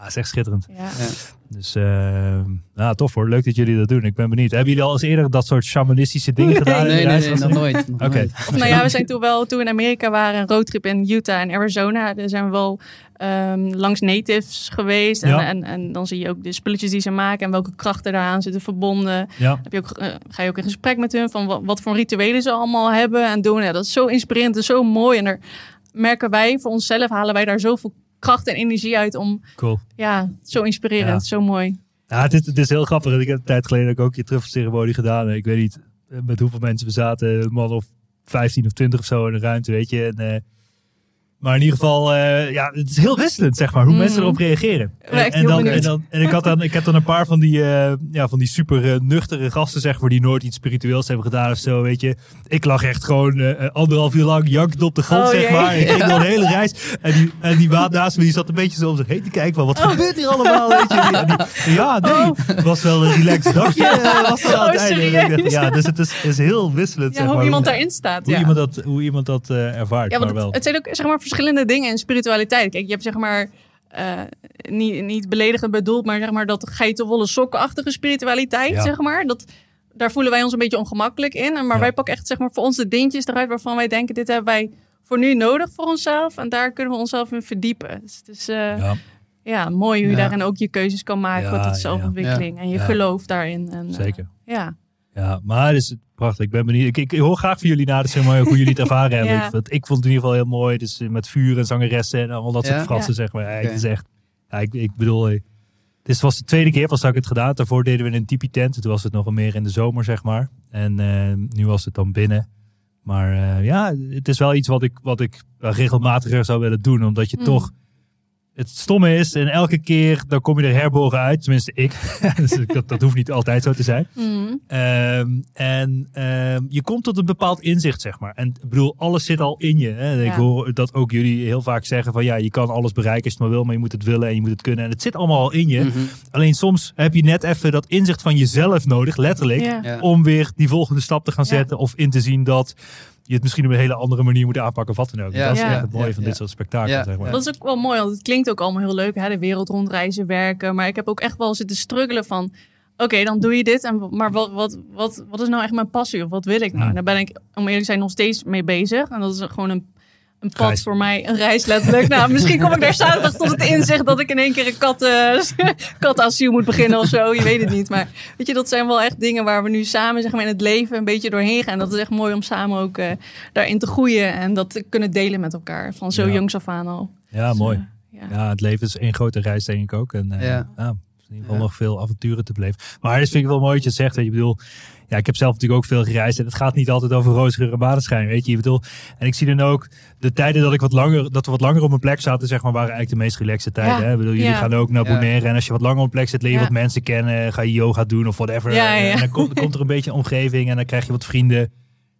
Ah, is echt schitterend. Ja. Ja. Dus eh, nou, tof hoor. Leuk dat jullie dat doen. Ik ben benieuwd. Hebben jullie al eens eerder dat soort shamanistische dingen gedaan? Nee, nee, nee, nog nooit. nog Oké. Of nou ja, we zijn toen wel, toen we in Amerika waren, een roadtrip in Utah en Arizona. Daar zijn we wel ehm, langs natives geweest. En, Ja. en, en dan zie je ook de spulletjes die ze maken en welke krachten daaraan zitten verbonden. Ja, heb je ook, eh, ga je ook in gesprek met hun van wat, wat voor rituelen ze allemaal hebben en doen. Ja, dat is zo inspirerend en zo mooi. En daar merken wij voor onszelf, halen wij daar zoveel kracht en energie uit om, cool. ja, zo inspirerend, Ja. zo mooi. Ja, het is, het is heel grappig. Ik heb een tijd geleden ook, ook je truffelceremonie gedaan. Ik weet niet eh, met hoeveel mensen we zaten. Een man of 15 of 20 of zo in de ruimte, weet je. En, eh, maar in ieder geval, eh, ja, het is heel wisselend, zeg maar, hoe Mhm. mensen erop reageren. en, dan, en, dan, en ik, had dan, ik heb dan een paar van die, eh, ja, van die super eh, nuchtere gasten, zeg maar, die nooit iets spiritueels hebben gedaan of zo, weet je. Ik lag echt gewoon anderhalf uur lang jankend op de grond, Oh, zeg jee. maar. Ik ging dan de hele reis. En die, en die maat naast me, die zat een beetje zo om zich heen te kijken van, wat gebeurt hier allemaal, weet je. Die- ja, nee, het was wel een relaxed dagje. was er aan het Oh, einde. Ja, dus het is, is heel wisselend, Ja, zeg hoe maar. iemand daarin staat. hoe ja. iemand dat, hoe iemand dat ervaart, Ja, maar wel. het, het zijn ook zeg maar, verschillende dingen in spiritualiteit. Kijk, je hebt zeg maar, eh, niet, niet beledigend bedoeld, maar zeg maar dat geitenwolle sokkenachtige spiritualiteit, Ja. zeg maar. Dat, daar voelen wij ons een beetje ongemakkelijk in. En Maar Ja. wij pakken echt zeg maar, voor ons de dingetjes eruit waarvan wij denken, dit hebben wij voor nu nodig voor onszelf. En daar kunnen we onszelf in verdiepen. Dus het is eh, ja. ja, mooi hoe je daarin ook je keuzes kan maken Ja, tot zelfontwikkeling. En je geloof daarin. En, eh, zeker. ja. Ja, maar het is prachtig. Ik ben benieuwd. Ik, ik, ik hoor graag van jullie na de ceremonie hoe jullie het ervaren hebben. Ja. Ik, vond- ik vond het in ieder geval heel mooi. Dus met vuur en zangeressen en al dat soort fratsen, zeg maar. Ja. Het is echt... Ja, ik, ik bedoel... eh, Dit was de tweede keer pas dat ik het gedaan. Daarvoor deden we in een tipi tent. Toen was het nog wel meer in de zomer, zeg maar. En eh, nu was het dan binnen. Maar ja, het is wel iets wat ik, wat ik regelmatiger zou willen doen. Omdat je Mm. toch... Het stomme is, en elke keer dan kom je er herboren uit. Tenminste, ik. dus dat, dat hoeft niet altijd zo te zijn. Mhm. Ehm, en ehm, je komt tot een bepaald inzicht, zeg maar. En ik bedoel, alles zit al in je. Hè? Ik Ja. hoor dat ook jullie heel vaak zeggen van ja, je kan alles bereiken als je het maar wil, maar je moet het willen en je moet het kunnen. En het zit allemaal al in je. Mhm. Alleen soms heb je net even dat inzicht van jezelf nodig, letterlijk. Ja. Ja. Om weer die volgende stap te gaan Ja. zetten. Of in te zien dat je het misschien op een hele andere manier moet aanpakken of wat dan ook. Ja, dat is ja, echt het mooie ja, van dit soort spektakel, Ja, zeg maar. ja. Dat is ook wel mooi, want het klinkt ook allemaal heel leuk. Hè? De wereld rondreizen, werken. Maar ik heb ook echt wel zitten struggelen van... Oké, dan doe je dit. En, maar wat, wat, wat, wat is nou echt mijn passie? Of wat wil ik nou? En daar ben ik, om eerlijk te zijn, nog steeds mee bezig. En dat is gewoon een, een pad Reis. voor mij. Een reis, letterlijk. nou, misschien kom ik daar zaterdag tot het inzicht... dat ik in één keer een kat, eh, kattenasiel moet beginnen of zo. Je weet het niet. Maar weet je, dat zijn wel echt dingen waar we nu samen zeg maar, in het leven... een beetje doorheen gaan. Dat is echt mooi om samen ook eh, daarin te groeien. En dat te kunnen delen met elkaar. Van zo Ja. jongs af aan al. Ja, Dus, mooi. Ja. Ja, het leven is één grote reis, denk ik ook. En eh, Ja. ja. in ieder geval Ja. nog veel avonturen te beleven. Maar dat vind ik wel mooi dat je het zegt. Weet je, ik bedoel, ja, ik heb zelf natuurlijk ook veel gereisd. En het gaat niet altijd over roze en maneschijn, weet je. Ik bedoel, en ik zie dan ook de tijden dat, ik wat langer, dat we wat langer op een plek zaten, zeg maar, waren eigenlijk de meest relaxte tijden. Ja. Hè? Ik bedoel, jullie Ja. gaan ook naar Ja. Bonaire. En als je wat langer op een plek zit, leer je Ja. wat mensen kennen. Ga je yoga doen of whatever. Ja, ja. En dan komt, komt er een beetje een omgeving en dan krijg je wat vrienden.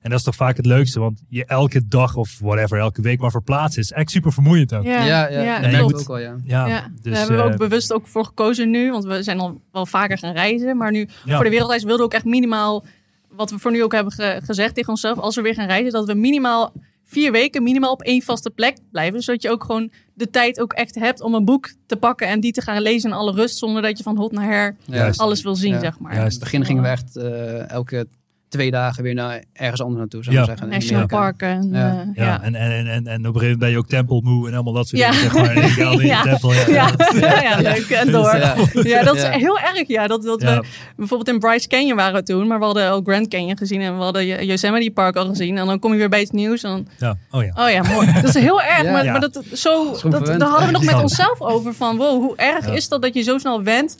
En dat is toch vaak het leukste, want je elke dag of whatever, elke week maar verplaatsen is echt super vermoeiend ook. Ja, Ja, ja, ja, dat ook al, ja. Ja, Ja, dus, daar hebben we ook eh, bewust ook voor gekozen nu. Want we zijn al wel vaker gaan reizen. Maar nu ja. voor de wereldreis wilden we ook echt minimaal... Wat we voor nu ook hebben ge- gezegd tegen onszelf. Als we weer gaan reizen, dat we minimaal vier weken minimaal op één vaste plek blijven. Zodat je ook gewoon de tijd ook echt hebt om een boek te pakken. En die te gaan lezen in alle rust. Zonder dat je van hot naar her Juist. alles wil zien, Ja. zeg maar. Juist. In het begin gingen we echt eh, elke twee dagen weer naar ergens anders naartoe, zou ik Ja. maar zeggen. National parken. Ja. eh, Ja, ja. En, en, en, en op een gegeven moment ben je ook tempelmoe en allemaal dat soort Ja. dingen. Zeg maar. In Ja. tempel. Ja, Ja, ja, ja, leuk. En door. Ja. Ja, dat is Ja. heel erg. Ja, dat, dat Ja. we bijvoorbeeld in Bryce Canyon waren we toen, maar we hadden ook Grand Canyon gezien en we hadden Yosemite Park al gezien. En dan kom je weer bij het nieuws en dan, Ja. Oh ja. oh ja, mooi. Dat is heel erg, Ja. maar, Ja. maar dat, zo, dat, daar hadden we nog met onszelf over van, wow, hoe erg Ja. is dat dat je zo snel went?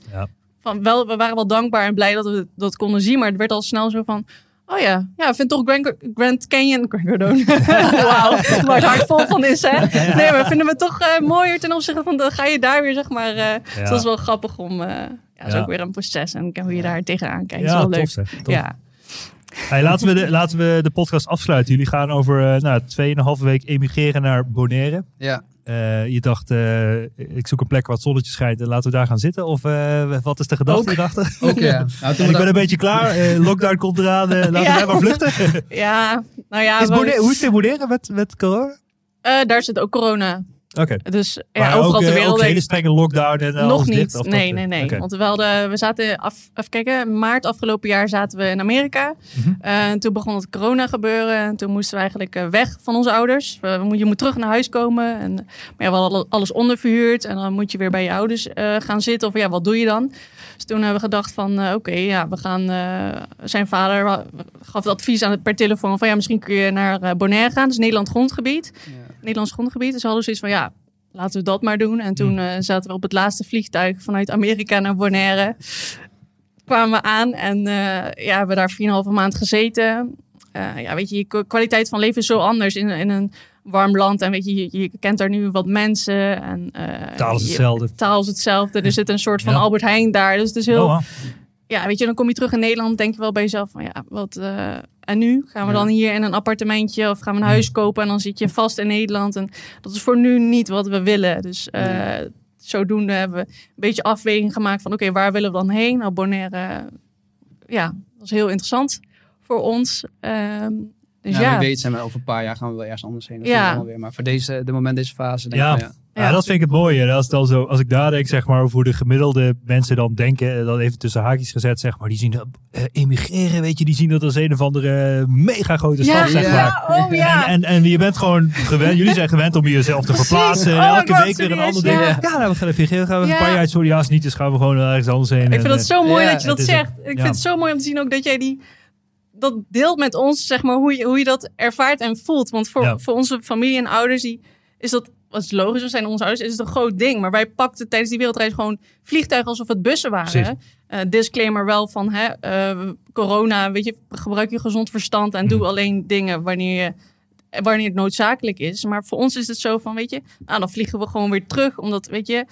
Ja. Van, wel, we waren wel dankbaar en blij dat we dat konden zien, maar het werd al snel zo van, oh ja, ja, ik vind toch Grand, Grand Canyon, Grand Cardone, wauw, waar het hart vol van is, hè? Nee, maar vinden we toch eh, mooier ten opzichte van, dan ga je daar weer, zeg maar, eh, dus dat is wel grappig om, eh, ja, dat is Ja. ook weer een proces en hoe je daar tegenaan kijkt. Ja, is wel leuk. tof zeg. Tof. Ja. Hey, laten, we de, laten we de podcast afsluiten. Jullie gaan over eh nou, 2,5 week emigreren naar Bonaire. Ja. Eh, je dacht, eh, ik zoek een plek waar het zonnetje schijnt en laten we daar gaan zitten. Of eh, wat is de gedachte Ook. hierachter? Ook ja. Nou, we ik ben dat- een beetje klaar. Lockdown komt eraan. laten Ja. wij maar vluchten. ja, nou ja, Is we- Bonaire, hoe is het in Bonaire met, met corona? eh, daar zit ook corona. Oké. Dus ja, Maar overal ook, ter eh, wereld. ook hele strenge lockdown en eh, Nog niet. nee, dat, nee, nee. Want we, hadden, we zaten af, even kijken, maart afgelopen jaar zaten we in Amerika. Mhm. Eh, en toen begon het corona gebeuren. En toen moesten we eigenlijk eh, weg van onze ouders. We, je moet terug naar huis komen. En, maar ja, we hadden alles onderverhuurd. En dan moet je weer bij je ouders eh, gaan zitten. Of ja, wat doe je dan? Dus toen hebben we gedacht van, eh, oké, ja, we gaan... eh, zijn vader gaf het advies aan het per telefoon van... ja, misschien kun je naar eh, Bonaire gaan. Dus Nederland grondgebied. Ja. Nederlands grondgebied. Dus hadden zoiets van, ja, laten we dat maar doen. En toen Hmm. eh, zaten we op het laatste vliegtuig vanuit Amerika naar Bonaire. Kwamen we aan en eh, ja, hebben daar 4,5 maand gezeten. Eh, ja, weet je, je kwa- kwaliteit van leven is zo anders in, in een warm land. En weet je, je, je kent daar nu wat mensen. En, Taal is je- hetzelfde. Taal is hetzelfde. Er zit een soort van Ja. Albert Heijn daar. Dus het is heel, Oh. Ja, weet je, dan kom je terug in Nederland, denk je wel bij jezelf van ja, wat eh, en nu gaan we Ja. dan hier in een appartementje of gaan we een huis kopen en dan zit je vast in Nederland en dat is voor nu niet wat we willen. Dus eh, zodoende hebben we een beetje afweging gemaakt van oké, waar willen we dan heen? Nou, Bonaire, ja, dat is heel interessant voor ons. Ehm, dus Ja, weet zijn we over een paar jaar gaan we wel ergens anders heen. Dat Ja. weer. Maar voor deze, de moment, deze fase, denk Ja. ik ja. Ja, Ja. dat vind ik het mooie. Als, het al zo, als ik nadenk zeg maar, over hoe de gemiddelde mensen dan denken, eh, dan even tussen haakjes gezet, zeg maar, die zien dat eh, emigreren, weet je, die zien dat als een of andere eh, mega grote stap, ja, zeg ja. maar. oh ja. En, en, en je bent gewoon gewend, jullie zijn gewend om jezelf te verplaatsen. En Oh elke week weer een ander ding. ja. Ja, nou, we gaan even gaan we Ja. een paar jaar ja, als niet, dus gaan we gewoon ergens anders heen. Ik En, vind dat eh, zo mooi ja, dat je dat het zegt. Ik ja. vind het zo mooi om te zien ook dat jij die dat deelt met ons, zeg maar, hoe je, hoe je dat ervaart en voelt. Want voor, Ja. voor onze familie en ouders, die, is dat, wat is logisch, we zijn onze ouders, is het een groot ding. Maar wij pakten tijdens die wereldreis gewoon vliegtuigen alsof het bussen waren. Eh, disclaimer wel van, hè, eh, corona, weet je, gebruik je gezond verstand en doe Mhm. alleen dingen wanneer je wanneer het noodzakelijk is. Maar voor ons is het zo van, weet je, nou dan vliegen we gewoon weer terug. Omdat, weet je,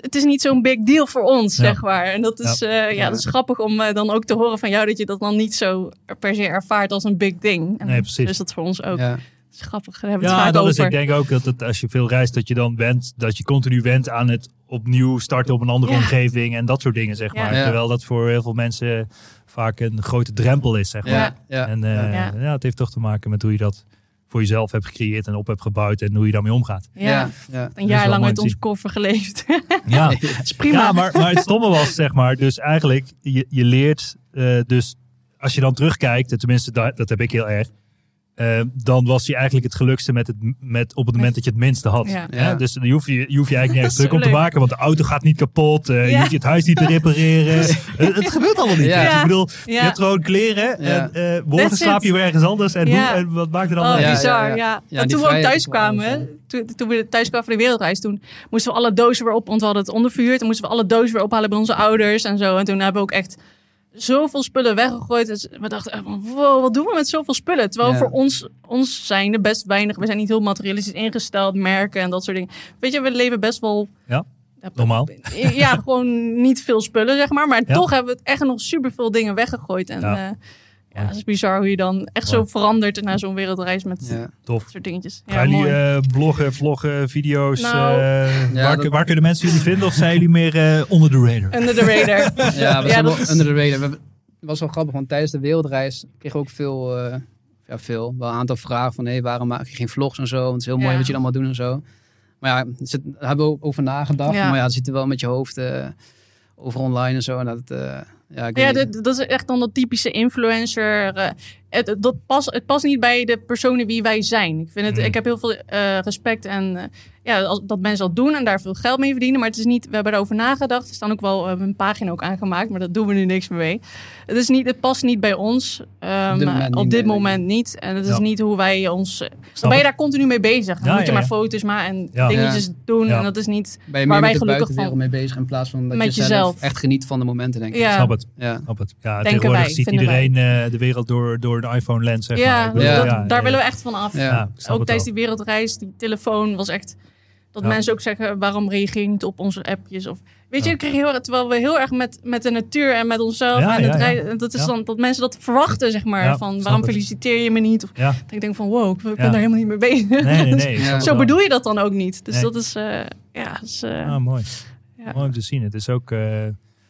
het, is niet zo'n big deal voor ons, Ja. zeg maar. En dat is, eh, ja. Ja. dat is grappig om dan ook te horen van jou dat je dat dan niet zo per se ervaart als een big ding. En Nee, precies. Dus dat voor ons ook. Ja. Is grappig. Hebben het Ja, vaak dat is, ik denk ook dat het, als je veel reist, dat je dan bent, dat je continu went aan het opnieuw starten op een andere Ja. omgeving en dat soort dingen, zeg Ja. maar. Ja. Terwijl dat voor heel veel mensen vaak een grote drempel is, zeg maar. En eh, Ja. ja. het heeft toch te maken met hoe je dat voor jezelf hebt gecreëerd en op hebt gebouwd en hoe je daarmee omgaat. ja. ja, ja. Een wel jaar lang onze zien. koffer geleefd. Ja, dat is prima. ja maar, maar het stomme was, zeg maar, dus eigenlijk, je, je leert eh, dus, als je dan terugkijkt, en tenminste dat, dat heb ik heel erg, eh, dan was je eigenlijk het gelukste met het, met, op het moment dat je het minste had. Ja. Ja, Ja. dus je hoef je, je, hoeft je eigenlijk nergens druk om te maken, want de auto gaat niet kapot, eh, je hoeft je het huis niet te repareren. het, het gebeurt allemaal niet. Ja. Dus ik bedoel, je hebt gewoon kleren Ja. en eh, morgen That's slaap je weer ergens anders en, Ja. hoe, en wat maakt er dan Oh, uit? Ja, bizar, ja, ja. ja. Ja, En toen we ook thuis kwamen, toen, toen we thuis kwamen voor de wereldreis, toen moesten we alle dozen weer op, want we hadden het ondervuurd. Toen moesten we alle dozen weer ophalen bij onze ouders en zo. En toen hebben we ook echt zoveel spullen weggegooid. Dus we dachten, van, wow, wat doen we met zoveel spullen? Terwijl Ja. voor ons, ons zijn er best weinig, we zijn niet heel materialistisch ingesteld, merken en dat soort dingen. Weet je, we leven best wel... Ja, normaal. Ja, gewoon niet veel spullen, zeg maar. Maar Ja. toch hebben we het echt nog superveel dingen weggegooid. En Ja. ja, ja het is bizar hoe je dan echt zo verandert na zo'n wereldreis met Ja. Tof. dat soort dingetjes. Ja, Gaan jullie eh, bloggen, vloggen, video's? Nou, eh, Ja, waar, dat- waar kunnen mensen jullie vinden? Of zijn jullie meer eh, onder de radar? Under the radar. Ja, we Ja, zijn dat wel is- under the radar. Het was wel grappig, want tijdens de wereldreis kregen we ook veel, eh, ja, veel, wel een aantal vragen van, hé, waarom maak je geen vlogs en zo? Want het is heel mooi Ja. wat je allemaal doet en zo. Maar ja, zit- daar hebben we ook over nagedacht. Ja. Maar ja, het zit er wel met je hoofd eh, over online en zo. En dat, eh, ja, ik dat, dat is echt dan dat typische influencer. eh, het, dat past, het past niet bij de personen wie wij zijn. Ik, vind het, Mhm. ik heb heel veel eh, respect en eh, ja, als, dat mensen dat doen en daar veel geld mee verdienen. Maar het is niet, we hebben erover nagedacht. Er staan ook wel, we hebben een pagina ook aangemaakt, maar dat doen we nu niks meer mee. Het, is niet, het past niet bij ons. ehm, Op dit moment op niet, dit moment niet. En het is Ja. niet hoe wij ons. Dan ben je daar continu mee bezig. Dan Ja, moet je ja, maar ja. foto's maken en Ja. dingetjes doen. Ja. En dat is niet. Ben je waar wij met de gelukkig buitenwereld van- mee bezig in plaats van dat Met je zelf jezelf. echt geniet van de momenten, denk ik. Ja. Snap het. Ja. Snap het. Ja, Denken tegenwoordig wij, ziet iedereen eh, de wereld door, door de iPhone-lens, zeg maar. Ja, bedoel, Ja. dat- ja, daar ja. willen we echt van af. Ook tijdens die wereldreis, die telefoon was echt. Dat Ja. mensen ook zeggen, waarom reageer je niet op onze appjes? Of, weet je, Ja. ik kreeg heel, terwijl we heel erg met, met de natuur en met onszelf. Ja, en het ja, rijden- en dat is Ja. dan dat mensen dat verwachten, zeg maar. Ja, van waarom het. feliciteer je me niet? Of, Ja, dat ik denk van, wow, ik ben Ja. daar helemaal niet mee bezig. nee, nee, nee. Zo bedoel je dat dan ook niet. Dus Nee. dat is, eh, ja, is, eh, Ah, mooi. ja. Mooi om te zien. Het is ook... eh,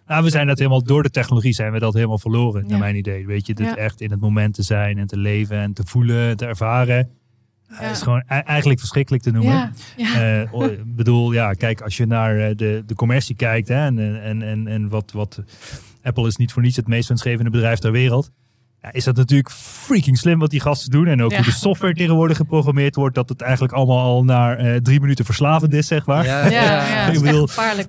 nou, we zijn dat helemaal... Door de technologie zijn we dat helemaal verloren, Ja. naar mijn idee. Weet je, dit Ja. echt in het moment te zijn en te leven en te voelen, te ervaren. Ja. is gewoon e- eigenlijk verschrikkelijk te noemen. Eh, Ik bedoel, ja, kijk, als je naar eh, de, de commercie kijkt hè, en, en, en, en wat, wat Apple is niet voor niets het meest winstgevende bedrijf ter wereld. Ja, is dat natuurlijk freaking slim wat die gasten doen. En ook Ja. hoe de software tegenwoordig geprogrammeerd wordt. Dat het eigenlijk allemaal al naar eh, drie minuten verslavend is, zeg maar. Ja, ja, Ik dat is bedoel-.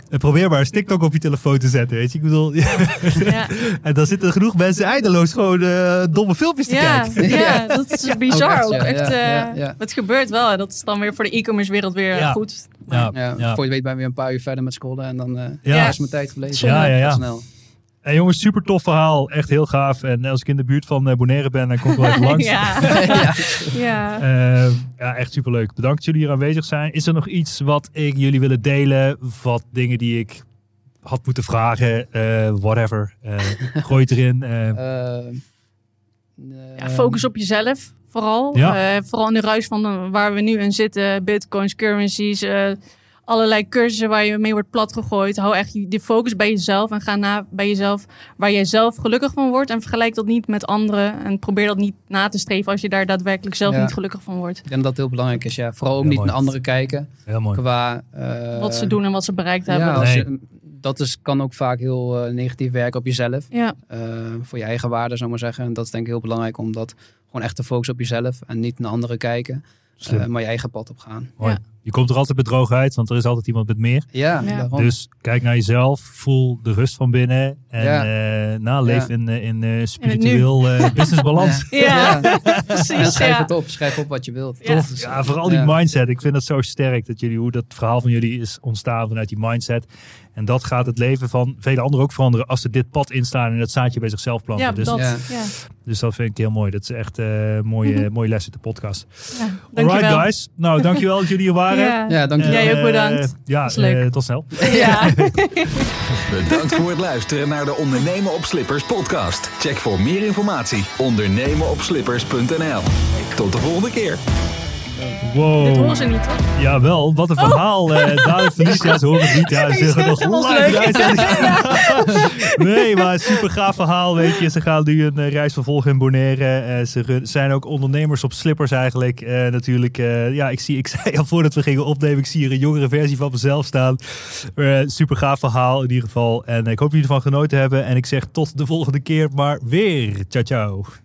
En probeer maar eens TikTok op je telefoon te zetten, weet je. Ik bedoel, Ja. en dan zitten genoeg mensen eindeloos gewoon eh, domme filmpjes te Ja, kijken. ja, dat is bizar echt, ook. ja, Echt, ja, eh, ja, ja. Het gebeurt wel. En dat is dan weer voor de e-commerce wereld weer Ja. goed. Ja, Ja, ja. Voor je weet ben je weer een paar uur verder met scrollen en dan eh Ja. is mijn tijd gebleven. Ja, ja, ja. Snel. En jongens, super tof verhaal. Echt heel gaaf. En als ik in de buurt van eh, Bonaire ben, dan kom ik wel even langs. ja. ja. ja. Eh, ja, echt superleuk. Bedankt dat jullie hier aanwezig zijn. Is er nog iets wat ik jullie willen delen? Wat dingen die ik had moeten vragen? Eh, whatever. Eh, gooi het erin. Eh, Eh, Ja, focus op jezelf vooral. Ja. Eh, vooral in de ruis van de- waar we nu in zitten. Bitcoins, currencies, eh, allerlei cursussen waar je mee wordt platgegooid. Hou echt die focus bij jezelf en ga na bij jezelf waar jij zelf gelukkig van wordt. En vergelijk dat niet met anderen. En probeer dat niet na te streven als je daar daadwerkelijk zelf Ja. niet gelukkig van wordt. Ik denk dat dat heel belangrijk is. Ja. Vooral ook Heel niet mooi. naar anderen kijken. heel mooi. Qua, eh, Wat ze doen en wat ze bereikt Ja, hebben. Nee. je, dat is, kan ook vaak heel eh, negatief werken op jezelf. Ja, eh, voor je eigen waarde, zou ik maar zeggen. En dat is denk ik heel belangrijk om dat gewoon echt te focussen op jezelf. En niet naar anderen kijken. Eh, maar je eigen pad op gaan. Mooi. ja. Je komt er altijd bedroog uit, want er is altijd iemand met meer. Ja. Dus kijk naar jezelf, voel de rust van binnen en Ja. eh, nou, leef Ja. in, eh, in eh, spiritueel eh, businessbalans. ja. Precies. schrijf Ja. het op. Schrijf op wat je wilt. Ja. Tof. Ja, vooral die Ja. mindset. Ik vind het zo sterk dat jullie, hoe dat verhaal van jullie is ontstaan vanuit die mindset. En dat gaat het leven van vele anderen ook veranderen als ze dit pad instaan en dat zaadje bij zichzelf planten. Ja, dus, dat. Ja. Dus dat vind ik heel mooi. Dat is echt eh mooie, mooie les uit de podcast. Ja, Alright guys. Nou, dankjewel dat jullie hier waren. Ja. Ja, dankjewel. Jij ook Eh, bedankt. ja, Was leuk. eh, tot snel. Ja. Bedankt voor het luisteren naar de Ondernemen op Slippers podcast. Check voor meer informatie ondernemenopslippers.nl. Tot de volgende keer. Wow. Dit horen ze niet, toch? Jawel, wat een verhaal. eh Daan en Felicia, ze horen het niet. Ja, ze zeggen zeg, nog live. Nee, maar super gaaf verhaal, weet je. Ze gaan nu een eh, reis vervolgen in Bonaire. Eh, ze zijn ook ondernemers op slippers eigenlijk. Eh, natuurlijk, ja, ik, zie, ik zei al voordat we gingen opnemen, ik zie hier een jongere versie van mezelf staan. Super gaaf verhaal in ieder geval. En ik hoop jullie ervan genoten hebben. En ik zeg tot de volgende keer, maar weer. Ciao, ciao.